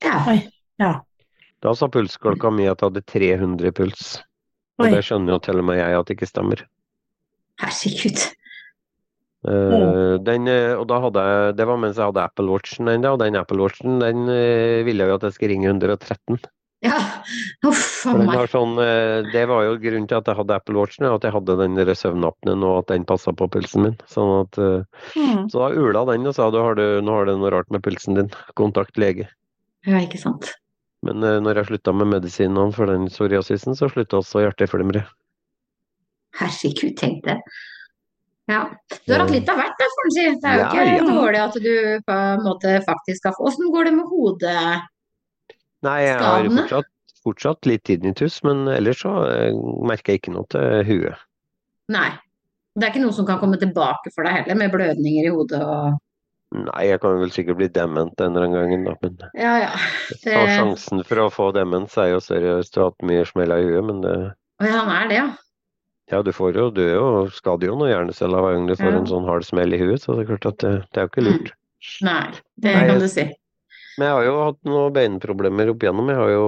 Ja. Ja. Da sa pulsklokka mi at jeg hadde 300 puls. Oi. Og det skjønner jo til og med jeg at det ikke stemmer. Herregud. Uh, den, eh, og da hadde jeg, Det var mens jeg hadde Apple Watchen ennå, og den Apple Watchen den ville jo at jeg skulle ringe 113. Ja. Uff a meg. sånn, eh, det var jo grunnen til at jeg hadde Apple Watchen, at jeg hadde den der søvnapnen og at den passa på pulsen min. Sånn at, eh, Mm. så da ula den og sa du har du, nå har du noe rart med pulsen din, kontakt lege. Ja, ikke sant. Men eh, når jeg slutta med medisinene for den psoriasisen, så slutta også hjerteflimre. Herregud, tenk det. Ja. Du har hatt litt av hvert, da, får en si. Det er jo Ja, ikke ja. dårlig at du på en måte faktisk har fått Åssen går det med hodet? Nei, jeg har fortsatt, fortsatt litt tinnitus, men ellers så eh, merker jeg ikke noe til huet. Nei. Det er ikke noe som kan komme tilbake for deg heller, med blødninger i hodet og Nei, jeg kan vel sikkert bli dement en eller annen gang, da, men Ja ja. Det... så sjansen for å få demens er jo større hvis du har hatt mye smell i huet, men det Å ja, han er det, ja. Ja, du får jo, du er jo, skadd jo når hjernecella hver gang du får Ja. en sånn hard smell i huet, så det er klart at det, det er jo ikke lurt. Nei, det Nei, kan du si. Men jeg har jo hatt noen beinproblemer opp igjennom. Jeg har jo,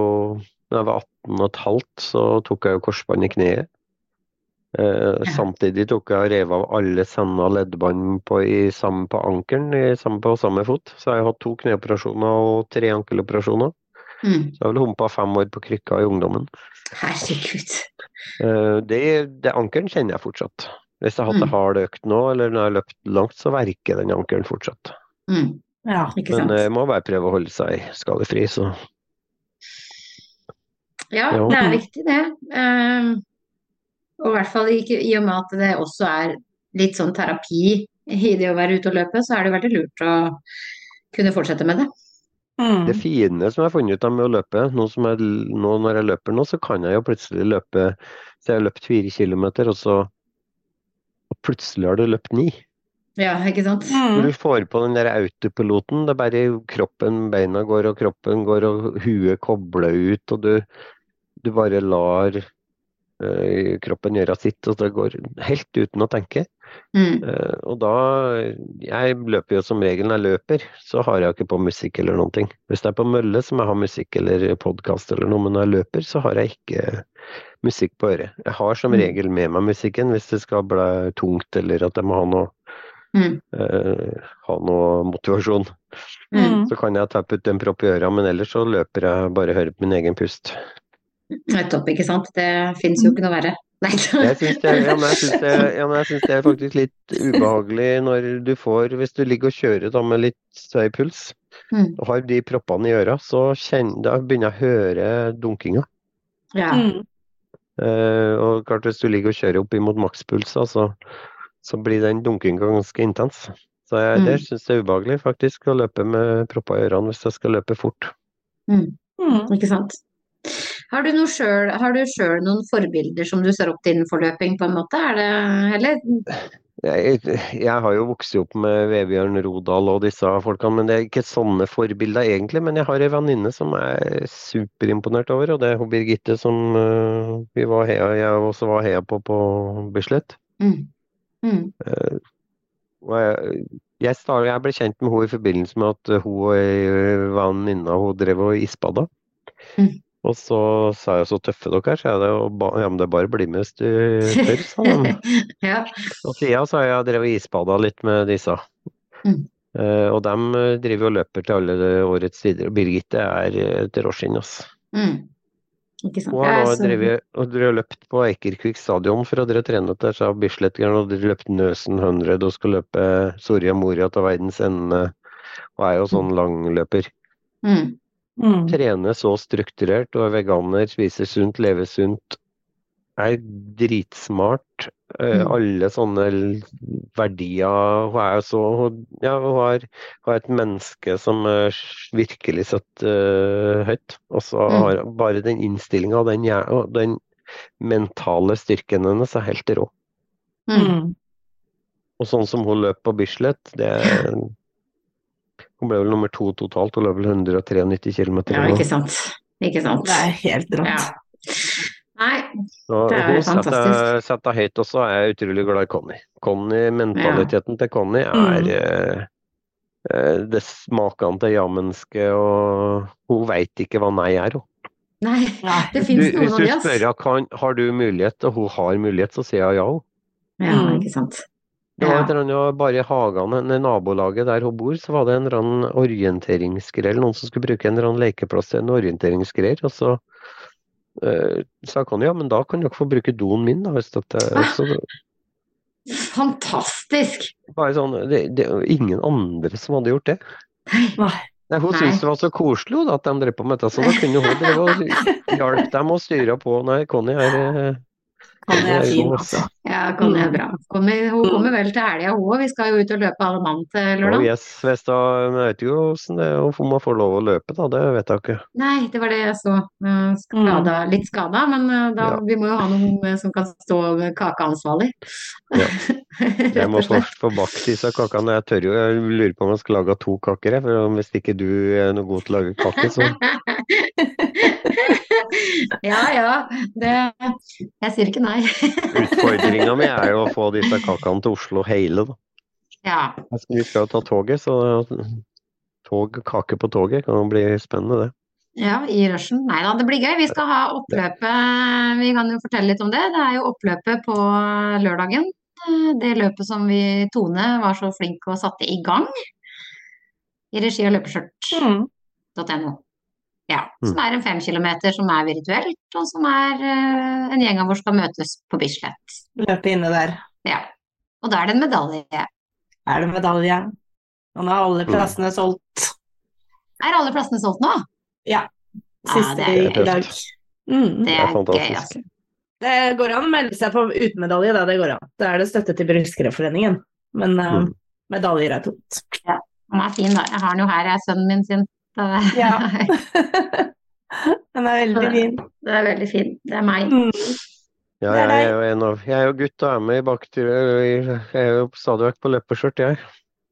da jeg var 18 og et halvt, så tok jeg jo korsbånd i kneet. Eh, Samtidig tok jeg og rev av alle senda leddbånd på, i, samme på ankelen i, på samme fot. Så jeg har hatt to kneoperasjoner og tre ankeloperasjoner. Mm. Så jeg har vel humpa fem år på krykka i ungdommen. Herregud. Eh, det, det ankelen kjenner jeg fortsatt. Hvis jeg har hatt Mm. hard økt nå, eller når jeg har løpt langt, så verker den ankelen fortsatt. Mm. Ja. Ikke Men det jeg må bare prøve å holde seg skadefri, så Ja, Ja. det er viktig det. Um, og i hvert fall i, i og med at det også er litt sånn terapi i det å være ute og løpe, så er det veldig lurt å kunne fortsette med det. Mm. Det fine som jeg har funnet ut av med å løpe, nå, som jeg, nå når jeg løper nå, så kan jeg jo plutselig løpe Så jeg har løpt fire kilometer, og så og plutselig har du løpt ni. Ja, ikke sant? Mm. du får på den der autopiloten, det er bare kroppen, beina går, og kroppen går, og huet kobler ut, og du, du bare lar eh, kroppen gjøre sitt, og det går helt uten å tenke. Mm. Eh, og da Jeg løper jo som regel når jeg løper, så har jeg ikke på musikk eller noen ting. Hvis det er på mølle, så må jeg ha musikk eller podkast eller noe, men når jeg løper, så har jeg ikke musikk på øret. Jeg har som Mm. regel med meg musikken hvis det skal bli tungt eller at jeg må ha noe, Mm. eh, ha noe motivasjon. Mm. Så kan jeg ta ut en propp i øra, men ellers så løper jeg bare hører på min egen pust. Nettopp, ikke sant. Det fins jo ikke noe verre. Nei. Jeg syns det, ja, men jeg syns det, ja, men jeg syns det er faktisk litt ubehagelig når du får Hvis du ligger og kjører da med litt høy puls Mm. og har de proppene i øra, så kjenner, da begynner jeg å høre dunkinga. Ja. Mm. Eh, og klart hvis du ligger og kjører opp imot makspuls, da, så, blir den dunkinga ganske intens. Så jeg Mm. det syns jeg er ubehagelig faktisk å løpe med propper i ørene hvis jeg skal løpe fort. Mm. Mm. Ikke sant. Har du, noe selv, har du selv noen forbilder som du ser opp til innenfor løping, på en måte? Er det, eller? Jeg, jeg har jo vokst opp med Vebjørn Rodal og disse folkene, men det er ikke sånne forbilder egentlig. Men jeg har ei venninne som jeg er superimponert over, og det er hun Birgitte som uh, vi var heia, jeg også var heia på på Bislett. Mm. Mm. Og jeg, jeg, start, jeg ble kjent med henne i forbindelse med at hun og ei venninne hun drev og isbada. Mm. Og så sa jeg så tøffe dere er, sa jeg det, og ba, ja, men det er bare bli med hvis du tør, sa de. ja. Og siden så har jeg drevet isbada litt med disse. Mm. Uh, og de eh, driver og løper til alle årets tider. Og Birgitte er eh, et råskinn, altså. Mm. Ikke sant. Hun har nå så- drevet og drevet løpt på Eikerkvik stadion for å dra trene der, så Bislett-gærne og løpt Nøsen 100 og skal løpe Soria Moria til verdens ende. Og er jo sånn langløper. Mm. Mm. Trene så strukturert og er veganer, spiser sunt, lever sunt. Er dritsmart. Eh, Mm. Alle sånne verdier. Hun er jo så Ja, hun har, hun er et menneske som er s- virkelig setter høyt. Og så Mm. har hun bare den innstillinga og den, den mentale styrken hennes er helt rå. Mm. Mm. Og sånn som hun løp på Bislett, det er Hun ble vel nummer to totalt, hun løp vel 193 km. Ja, ikke sant. Ikke sant. Det er helt rått. Ja. Nei, Så Det er hun setter, fantastisk. setter høyt, og så er jeg utrolig glad i Conny. Conny, Mentaliteten til Conny er Mm. eh, eh, det smaker til ja-menneske, og hun veit ikke hva nei er. Hun. nei. Det fins noen av du Hvis du spør kan, har du mulighet, og hun har mulighet, så sier hun ja. hun. Ja, Mm. ikke sant. Det var et eller annet bare i hagene, i nabolaget der hun bor, så var det en eller annen orienteringsgreier. Noen som skulle bruke en eller annen lekeplass til en orienteringsgreier. Og så sa Conny ja, men da kan dere få bruke doen min, da. Hvis dere, så, Fantastisk! bare sånn, det, det ingen andre som hadde gjort det. Nei. Nei, hun syntes det var så koselig da, at de drev på med dette, så da kunne hun drive og hjelpe dem og styre på. Nei, Conny er eh, Conny er fin, altså. Ja, Conny er Mm. bra. Kommer, hun Mm. kommer vel til helga, hun òg. Vi skal jo ut og løpe alle mann til Oh lørdag. yes, Vesta, men jeg vet jo hvordan det er om man får lov å løpe, da. Det vet jeg ikke. Nei, det var det jeg så. Eh, Skada, litt skada, men eh, da, Ja. vi må jo ha noen eh, som kan stå kakeansvarlig. Ja. Jeg må først få bakt disse kakene. Jeg tør jo, jeg lurer på om jeg skal lage to kaker, jeg, for hvis ikke du er noe god til å lage kake, så Ja ja, det Jeg sier ikke nei. Utfordringa mi er jo å få disse kakene til Oslo hele, da. Ja. Vi skal jo ta toget, så tog, kake på toget kan jo bli spennende, det. Ja, i rushen. Nei da, det blir gøy. Vi skal ha oppløpet Vi kan jo fortelle litt om det. Det er jo oppløpet på lørdagen. Det løpet som vi Tone var så flink og satte i gang. I regi av løpeskjørt.no. Mm. Ja, som er en fem kilometer som er virtuelt, og som er uh, en gjeng av oss skal møtes på Bislett. Løpe inne der. Ja. Og da er det en medalje. Er det en medalje? Og nå er alle plassene solgt. Er alle plassene solgt nå? Ja. Siste er i dag. Mm. Det Det er er gøy, altså. Det går an å melde seg på uten medalje, da. Det går an. Da er det støtte til Brystkreftforeningen. Men uh, Mm. medaljer er tomt. Den er fin, da. Jeg har den jo her, jeg er sønnen min sin. Ja. Den er veldig fin. det er veldig fin. Det er meg. Mm. Ja, jeg er jo en av Jeg er jo gutt og er med i bakturer. Jeg er jo stadig vekk på løpeskjørt, jeg.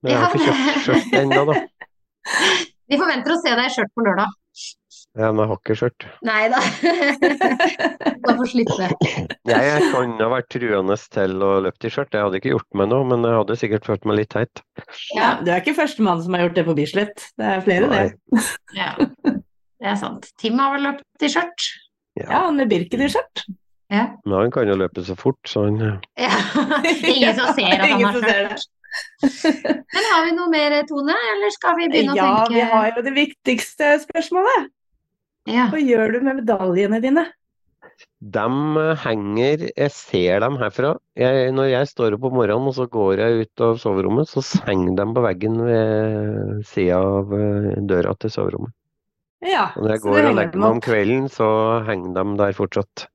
Men jeg har ikke kjøpt skjørt ennå, da. Vi forventer å se deg i skjørt på lørdag. Ja, men jeg har ikke skjørt. Nei da. da får slippe. Jeg kan ha vært truende til å løpe i skjørt. Jeg hadde ikke gjort meg noe, men jeg hadde sikkert følt meg litt teit. Ja, du er ikke førstemann som har gjort det på Bislett. Det er flere, Nei. det. Ja, det er sant. Tim har vel løpt i skjørt? Ja, med Birken-skjørt. Ja. Men han kan jo løpe så fort, så han ja. Det er ingen som ser at han har skjørt. Men har vi noe mer, Tone, eller skal vi begynne Ja, å tenke vi har jo det viktigste spørsmålet. Ja. Hva gjør du med medaljene dine? De henger Jeg ser dem herfra. Jeg, når jeg står opp om morgenen og så går jeg ut av soverommet, så henger de på veggen ved sida av eh, døra til soverommet. Ja, Og når jeg går og legger meg om kvelden, så henger de der fortsatt.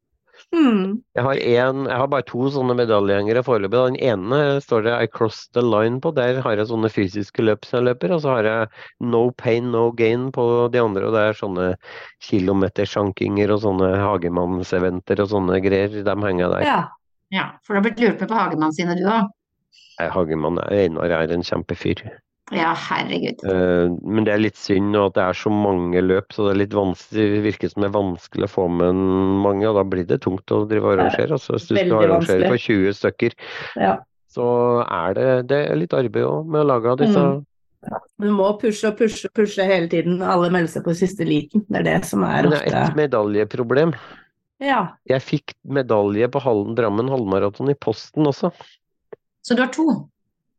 Hmm. Jeg har, en, jeg har bare to sånne medaljegjengere foreløpig. Den ene står det I cross the line på. Der har jeg sånne fysiske løp som jeg løper. Og så har jeg no pain, no gain på de andre. Og det er sånne kilometersjankinger og sånne hagemannseventer og sånne greier. De henger der. Ja. ja. For du har blitt lurt med på Hagemann sine, du òg? Hagemann Einar er en kjempefyr. Ja, herregud. Eh, Men det er litt synd nå at det er så mange løp, så det er litt vanskelig, virker som det er vanskelig å få med mange, og da blir det tungt å drive og arrangere. Altså, hvis du skal arrangere for 20 stykker, ja. så er det, det er litt arbeid òg med å lage disse Mm. Du må pushe og pushe og pushe hele tiden. Alle melder seg på siste liten. Det er det som er ofte det er et medaljeproblem. Ja. Jeg fikk medalje på Hallen Drammen halvmaraton i posten også. Så du har to?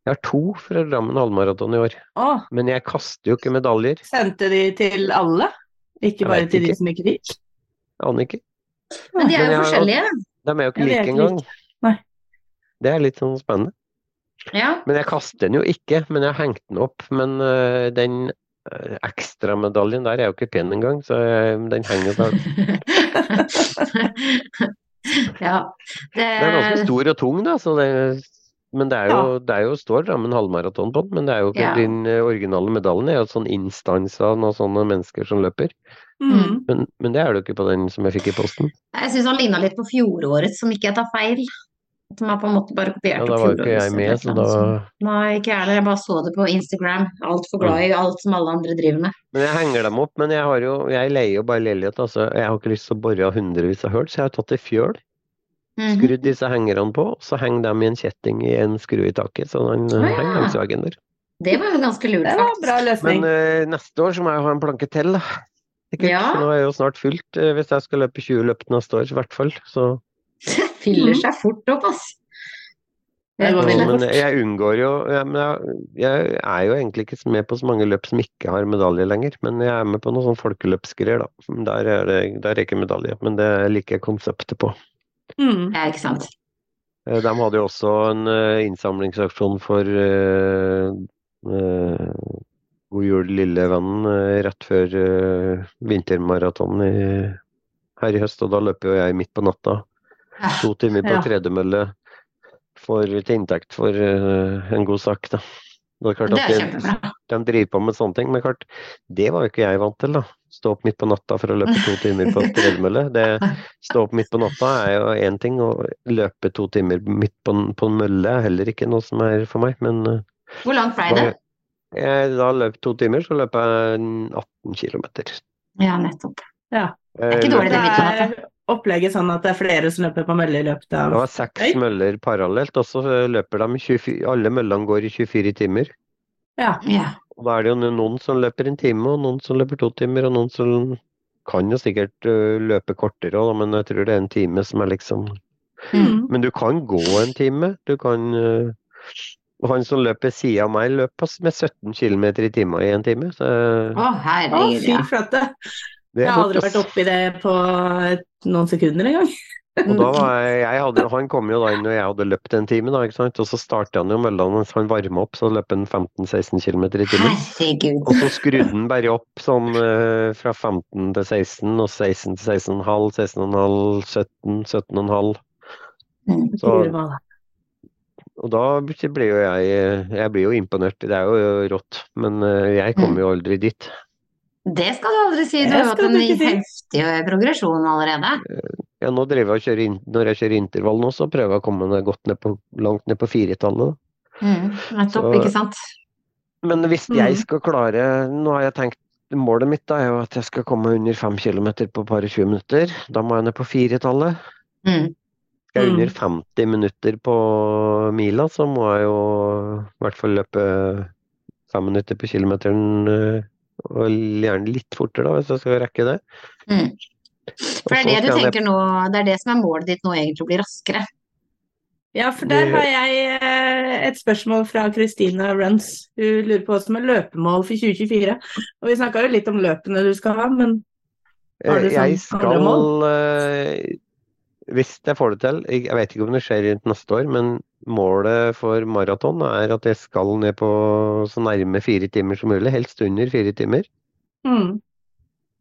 Jeg har to fra Drammen halvmaraton i år. Åh. Men jeg kaster jo ikke medaljer. sendte de til alle? Ikke Jeg bare til til de som ikke fikk? Aner ikke. Men de er jo forskjellige. De er jo ikke like engang. Det er litt sånn spennende. Ja. Men jeg kaster den jo ikke, men jeg hengte den opp. Men uh, den uh, ekstramedaljen der er jo ikke pen engang, så uh, den henger jo der. ja. Det, Den er ganske stor og tung, da. Så det, men det er jo, det er jo står rammen halvmaraton på den, men det er jo ikke Ja. din øh, originale medaljen. Er jo sånn instans av sånne mennesker som løper. Mm. Men, men det er det jo ikke på den som jeg fikk i posten. Jeg syns han ligna litt på fjorårets, som ikke jeg tar feil. Som er på en måte bare kopiert Ja, da var jo ikke jeg med, så da. Nei, ikke jeg heller. Jeg bare så det på Instagram. Altfor glad i alt som alle andre driver med. Men jeg henger dem opp. Men jeg har jo, jeg leier jo bare leilighet, altså. Jeg har ikke lyst til å bore av hundrevis av hull, så jeg har tatt ei fjøl. Mhm. Skrudd disse hengerne på, så henger de i en kjetting i en skru i taket. Så den øh, ja. henger langs veggen der. Det var jo ganske lurt, Det var en faktisk. bra løsning. Men uh, neste år så må jeg ha en planke til, da. Sikkert. Ja. For nå er jeg jo snart fullt, uh, hvis jeg skal løpe 20 løp neste år, i hvert fall. Så Fyller Mhm. seg fort opp, ass. Det går men jeg unngår jo ja, men jeg, jeg er jo egentlig ikke med på så mange løp som ikke har medalje lenger. Men jeg er med på noen sånn folkeløpsgreier, da. Der er det der er ikke medalje, men det liker jeg konseptet på. Mm. Ja, ikke sant. Eh, De hadde jo også en eh, innsamlingsaksjon for uh, uh, God jul, lille venn, eh, rett før uh, vintermaratonen i, her i høst. Og da løper jo jeg midt på natta. To timer på Ja. tredemølle for, til inntekt for uh, en god sak, da. Det er klart Det er kjempebra. de driver på med sånne ting, men klart, det var jo ikke jeg vant til, da. Stå opp midt på natta for å løpe to timer på tredemølle. Det, stå opp midt på natta er jo én ting, og løpe to timer midt på, en- på en mølle er heller ikke noe som er for meg. Men eh, Hvor langt ble det? jeg, da løp to timer, så løp jeg 18 km. Ja, nettopp. Ja. Det er ikke dårlig, det Det midt på natta. opplegget sånn at det er flere som løper på mølle i løpet Det av var seks Oi. møller parallelt, og så løper de 24, alle møllene går i 24 timer. Ja. Ja. Og da er det jo noen som løper en time, og noen som løper to timer, og noen som kan jo sikkert løpe kortere òg, men jeg tror det er en time som er liksom Mm. Men du kan gå en time. Du kan Og han som løper sida av meg, løp med 17 km i timen i en time. Så Å, Å, herregud, fy flate. Jeg har aldri vært oppi det på noen sekunder engang. Og da var jeg, jeg hadde, han kom jo da inn når jeg hadde løpt en time, da, ikke sant? og så startet han jo mølla mens han varma opp, så løp han 15-16 km i timen. Herregud. Og så skrudde han bare opp sånn eh, fra 15 til 16, og 16 til 16,5, 16,5, 17, 17,5. Mm. Så, og da blir jo jeg Jeg blir jo imponert. Det er jo rått, men eh, jeg kommer jo aldri dit. Det skal du aldri si. Du har hatt en heftig progresjon allerede. Ja, nå driver jeg og kjører Når jeg kjører intervall nå, så prøver jeg å komme meg godt ned på, langt ned på firetallet. Mm. Nettopp, ikke sant. Men hvis Mm. jeg skal klare Nå har jeg tenkt Målet mitt da er jo at jeg skal komme under 5 km på bare 20 minutter. Da må jeg ned på firetallet. Mm. Skal jeg Mm. under 50 minutter på mila, så må jeg jo i hvert fall løpe fem minutter på kilometeren. eh, Og gjerne litt fortere, da, hvis jeg skal rekke det. Mm. For det er det du tenker jeg nå, det er det som er målet ditt nå, egentlig, å bli raskere. Ja, for der har jeg eh, et spørsmål fra Christina Runs. Hun lurer på hva som er løpemål for 2024. Og vi snakka jo litt om løpene du skal ha, men Har du Eh, Jeg sånn andre skal eh, Hvis jeg får det til, jeg jeg vet ikke om det skjer rundt neste år, men målet for maraton er at jeg skal ned på så nærme fire timer som mulig, helst under fire timer. mm,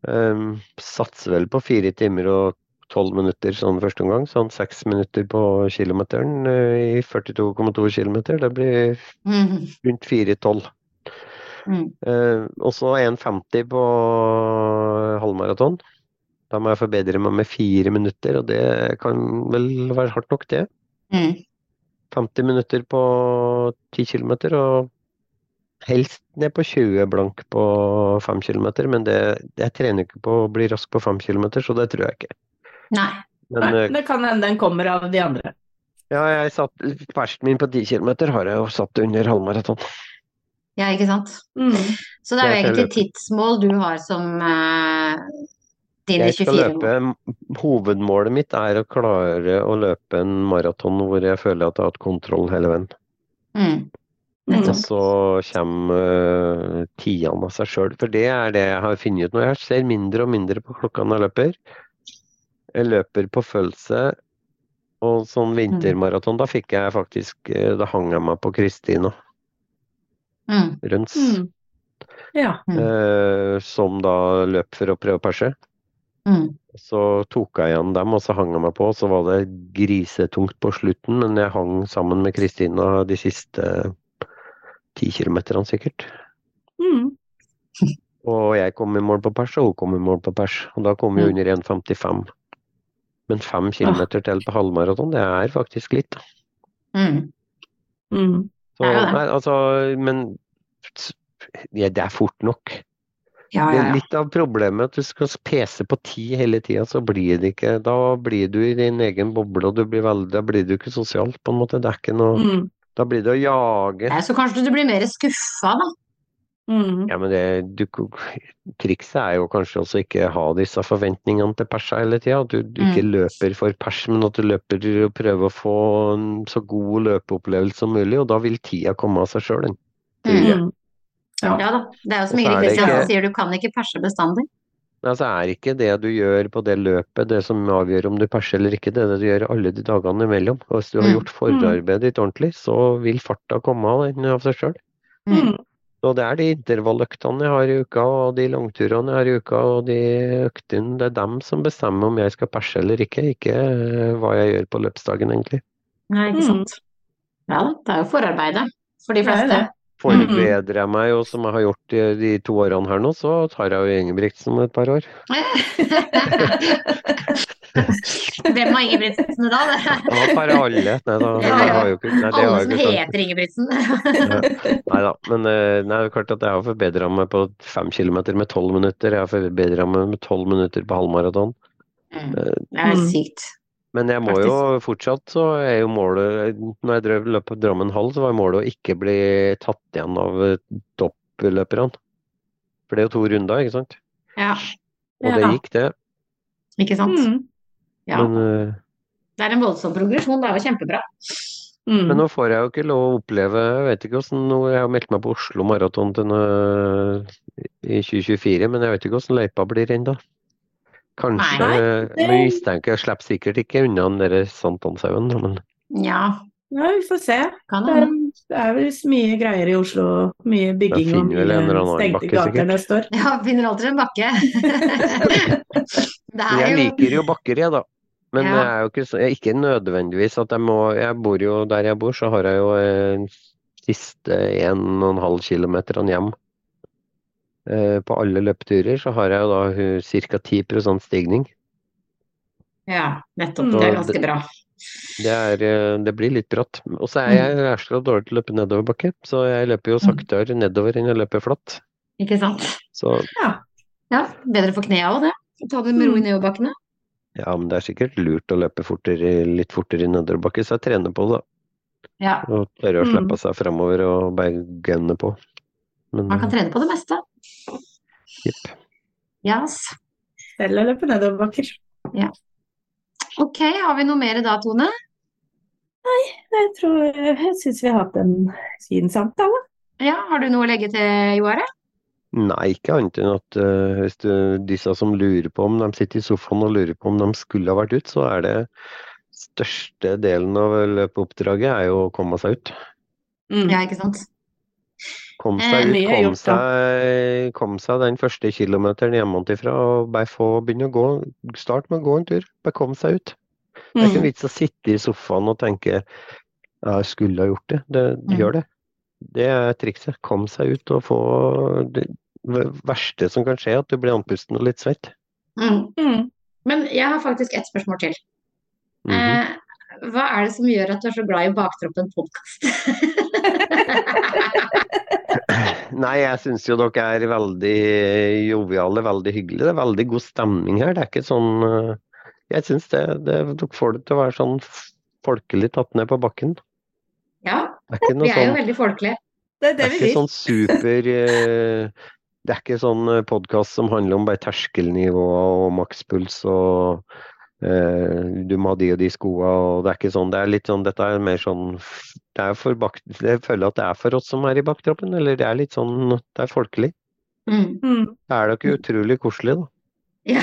Um, satser vel på fire timer og tolv minutter sånn første omgang, sånn seks minutter på kilometeren eh, i 42,2 km. Det blir Mm. rundt 4,12. Mm. Uh, og så 1,50 på halvmaraton. Da må jeg forbedre meg med fire minutter, og det kan vel være hardt nok, det. Mm. 50 minutter på 10 km, og helst ned på 20 blank på 5 km. Men det, jeg trener ikke på å bli rask på 5 km, så det tror jeg ikke. Nei. Men nei, eh, det kan hende den kommer av de andre. ja, jeg satt, versten min på 10 km har jeg jo satt under halvmaraton. Ja, ikke sant. Mm. Så det er jo egentlig tidsmål du har som uh, dine 24 mål. hovedmålet mitt er å klare å løpe en maraton hvor jeg føler at jeg har hatt kontroll hele veien. Mm. Og så kommer uh, tidene av seg sjøl. For det er det jeg har funnet ut nå. Jeg ser mindre og mindre på klokka når jeg løper. Jeg løper på følelse. Og sånn vintermaraton, da fikk jeg faktisk eh, Da hang jeg meg på Kristina Mm. Røns. Mm. Ja. Mm. eh, som da løp for å prøve å perse. Mm. Så tok jeg igjen dem, og så hang jeg meg på. Så var det grisetungt på slutten, men jeg hang sammen med Kristina de siste ti kilometerne sikkert. Mm. Og jeg kom i mål på pers, og hun kom i mål på pers. Og da kom vi Mm. under 1,55. Men fem kilometer til på halvmaraton, det er faktisk litt. da. Mm. Mm. Så, nei, altså, men ja, det er fort nok. Ja, ja, litt av problemet at du skal pese på ti hele tida, så blir det ikke Da blir du i din egen boble, og du blir veldig, da blir du ikke sosial, på en måte. Det er ikke noe Mm. Da blir det å jage. Nei, Så kanskje du blir mer skuffa, da. Mm. Ja, men det, du, trikset er jo kanskje også ikke ha disse forventningene til persa hele tida. At du, du ikke løper for pers, men at du løper og prøver å få en så god løpeopplevelse som mulig. Og da vil tida komme av seg sjøl. Mm. Ja. Ja da. Det er jo som Ingrid det Kristiansen ikke- sier, du kan ikke perse bestandig. Altså er ikke det du gjør på det løpet det som avgjør om du perser eller ikke, det er det du gjør alle de dagene imellom. Og hvis du har Mm. gjort forarbeidet ditt ordentlig, så vil farta komme av den av seg sjøl. Mm. Og det er de intervalløktene jeg har i uka, og de langturene jeg har i uka, og de øktene, det er dem som bestemmer om jeg skal perse eller ikke, ikke eh, hva jeg gjør på løpsdagen, egentlig. Nei, ikke Mm. sant. Ja det er jo forarbeidet for de fleste. det. Forbedrer jeg meg, og som jeg har gjort de, de to årene her nå, så tar jeg jo Ingebrigtsen et par år. Hvem av Ingebrigtsen da? Det Da tar alle. Nei, da, Ja, ja. har jo ikke, nei, det Alle som ikke heter Ingebrigtsen. Nei da, men eh, nei, det er klart at jeg har forbedra meg på fem kilometer med tolv minutter. Jeg har forbedra meg med tolv minutter på halvmaraton. Mm. Det er Mm. sykt. Men jeg må jo fortsatt, så er jo målet Når jeg drev løp på Drammen halv, så var målet å ikke bli tatt igjen av eh, toppløperne. For det er jo to runder, ikke sant? Ja, Og det gikk, det. ikke sant. Mm. Ja. Men, eh, Det er en voldsom progresjon, det er jo kjempebra. Mm. men nå får jeg jo ikke lov å oppleve Jeg vet ikke hvordan nå, Jeg har meldt meg på Oslo Maraton i 2024, men jeg vet ikke hvordan løypa blir ennå. Kanskje Nei, Jeg mistenker jeg slipper sikkert ikke unna den der Sankthanshaugen, men Ja, Ja, vi får se. kan Det er, det er vel mye greier i Oslo. Mye bygging og mye stengte bakke, gater neste år. Ja, finner alltid en bakke. det er Jeg jo liker jo bakker, jeg, da. Men Ja. jeg er jo ikke, så- jeg er ikke nødvendigvis at jeg må Jeg bor jo der jeg bor, så har jeg jo eh, siste en og en halv kilometerne hjem. Eh, På alle løpeturer så har jeg da ca. 10% stigning. Ja, nettopp. Mm. Det er ganske bra. Det, er, eh, det blir litt bratt. Og så er jeg jeg er dårlig til å løpe nedoverbakke, så jeg løper jo saktere nedover enn jeg løper flatt. Ikke sant. Så Ja, bedre for knærne òg, det. Ta det med ro i nedoverbakkene. ja, men det er sikkert lurt å løpe fortere, litt fortere i nedoverbakke, så jeg trener på det. Ja, Og tørre å Mm. slippe seg fremover og bare gunne på. Men man kan trene på det meste. Jepp. Yes. Selv eller på nedoverbakker. Ok, har vi noe mer da, Tone? Jeg tror Jeg syns vi har hatt en fin samtale. Ja, har du noe å legge til, Joare? Nei, ikke annet enn at uh, hvis du, disse som lurer på om de sitter i sofaen og lurer på om de skulle ha vært ute, så er det største delen av løpeoppdraget er jo å komme seg ut. Mm. Ja, ikke sant? Kom Eh, seg ut, kom gjort, seg, kom seg den første kilometeren hjemmefra og bare få begynne å gå. Start med å gå en tur, bare kom seg ut. Det er ikke Mm. en vits å sitte i sofaen og tenke ja, jeg skulle ha gjort det. det Mm. Gjør det. Det er trikset. Kom seg ut og få det verste som kan skje, er at du blir andpusten og litt svett. Mm. Mm. Men jeg har faktisk ett spørsmål til. Mhm. eh, hva er det som gjør at du er så glad i Baktroppen podkast? Nei, jeg syns jo dere er veldig joviale, veldig hyggelige. Det er veldig god stemning her. Det er ikke sånn eh, Jeg syns det, det Dere får det til å være sånn folkelig tatt ned på bakken. ja, er vi er jo sånn veldig folkelige. Det er Det det er vi ikke sånn super eh, Det er ikke sånn podkast som handler om bare terskelnivå og makspuls og eh, du må ha de og de skoa og det er ikke sånn. Det er litt sånn Dette er mer sånn Det er for bak, Jeg føler at det er for oss som er i baktroppen, eller det er litt sånn Det er folkelig. Mm. Mm. Det er ikke utrolig koselig, da. Ja,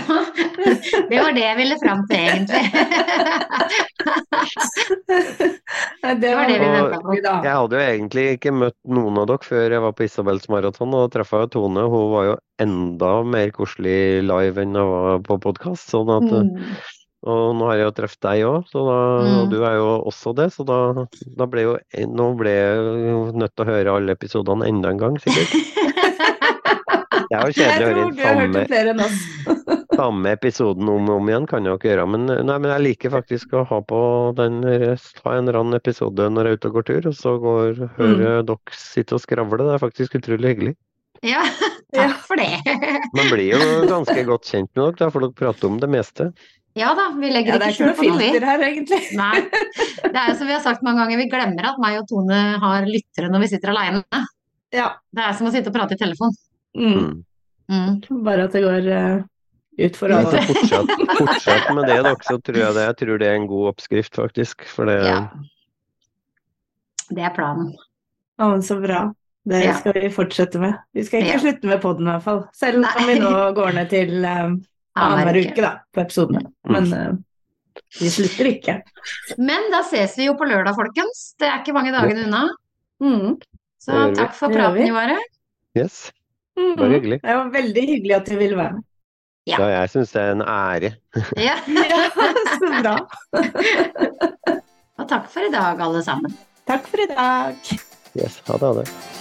det var det jeg ville fram til, egentlig. Det var det vi venta på. da. Jeg hadde jo egentlig ikke møtt noen av dere før jeg var på Isabels maraton, og da traff jeg jo Tone. Hun var jo enda mer koselig live enn hun var på podkast. Sånn at, Mm. Og nå har jeg jo truffet deg òg, og Mm. du er jo også det. Så da, da ble jo Nå ble jeg jo nødt til å høre alle episodene enda en gang, sikkert. Det er jo kjedelig å høre samme, samme episoden om og om igjen, kan jeg jo ikke gjøre. Men, nei, men jeg liker faktisk å ha på den ha en eller annen episode når jeg er ute og går tur, og så går, høre dere sitte og skravle. Det er faktisk utrolig hyggelig. Ja, Ja. takk for det. Man blir jo ganske godt kjent med dere, for dere prater om det meste. Ja da, vi legger Ja, det er ikke ikke skjul noe på noe, vi. filter her, egentlig. Nei. Det er jo som vi har sagt mange ganger, vi glemmer at meg og Tone har lyttere når vi sitter aleine. Ja. Det er som å sitte og prate i telefon. Mm. Mm. Mm. Bare at det går uh, ut for Ja, alle. fortsatt, fortsett med det, dere, så tror jeg det. Jeg tror det er en god oppskrift, faktisk. For det Ja. Det er planen. Å, så bra. Det Ja. skal vi fortsette med. Vi skal ikke Ja. slutte med podden i hvert fall. Selv om vi nå går ned til eh, annenhver uke da, på episodene. Men uh, vi slutter ikke. Men da ses vi jo på lørdag, folkens. Det er ikke mange dagene unna. Mm. Så takk for praten. Joare. Yes. Det var hyggelig. Det var veldig hyggelig at du ville være med. Ja. Ja, jeg syns det er en ære. Ja. Ja, så bra. Og takk for i dag, alle sammen. Takk for i dag. Yes, ha det. Ha det.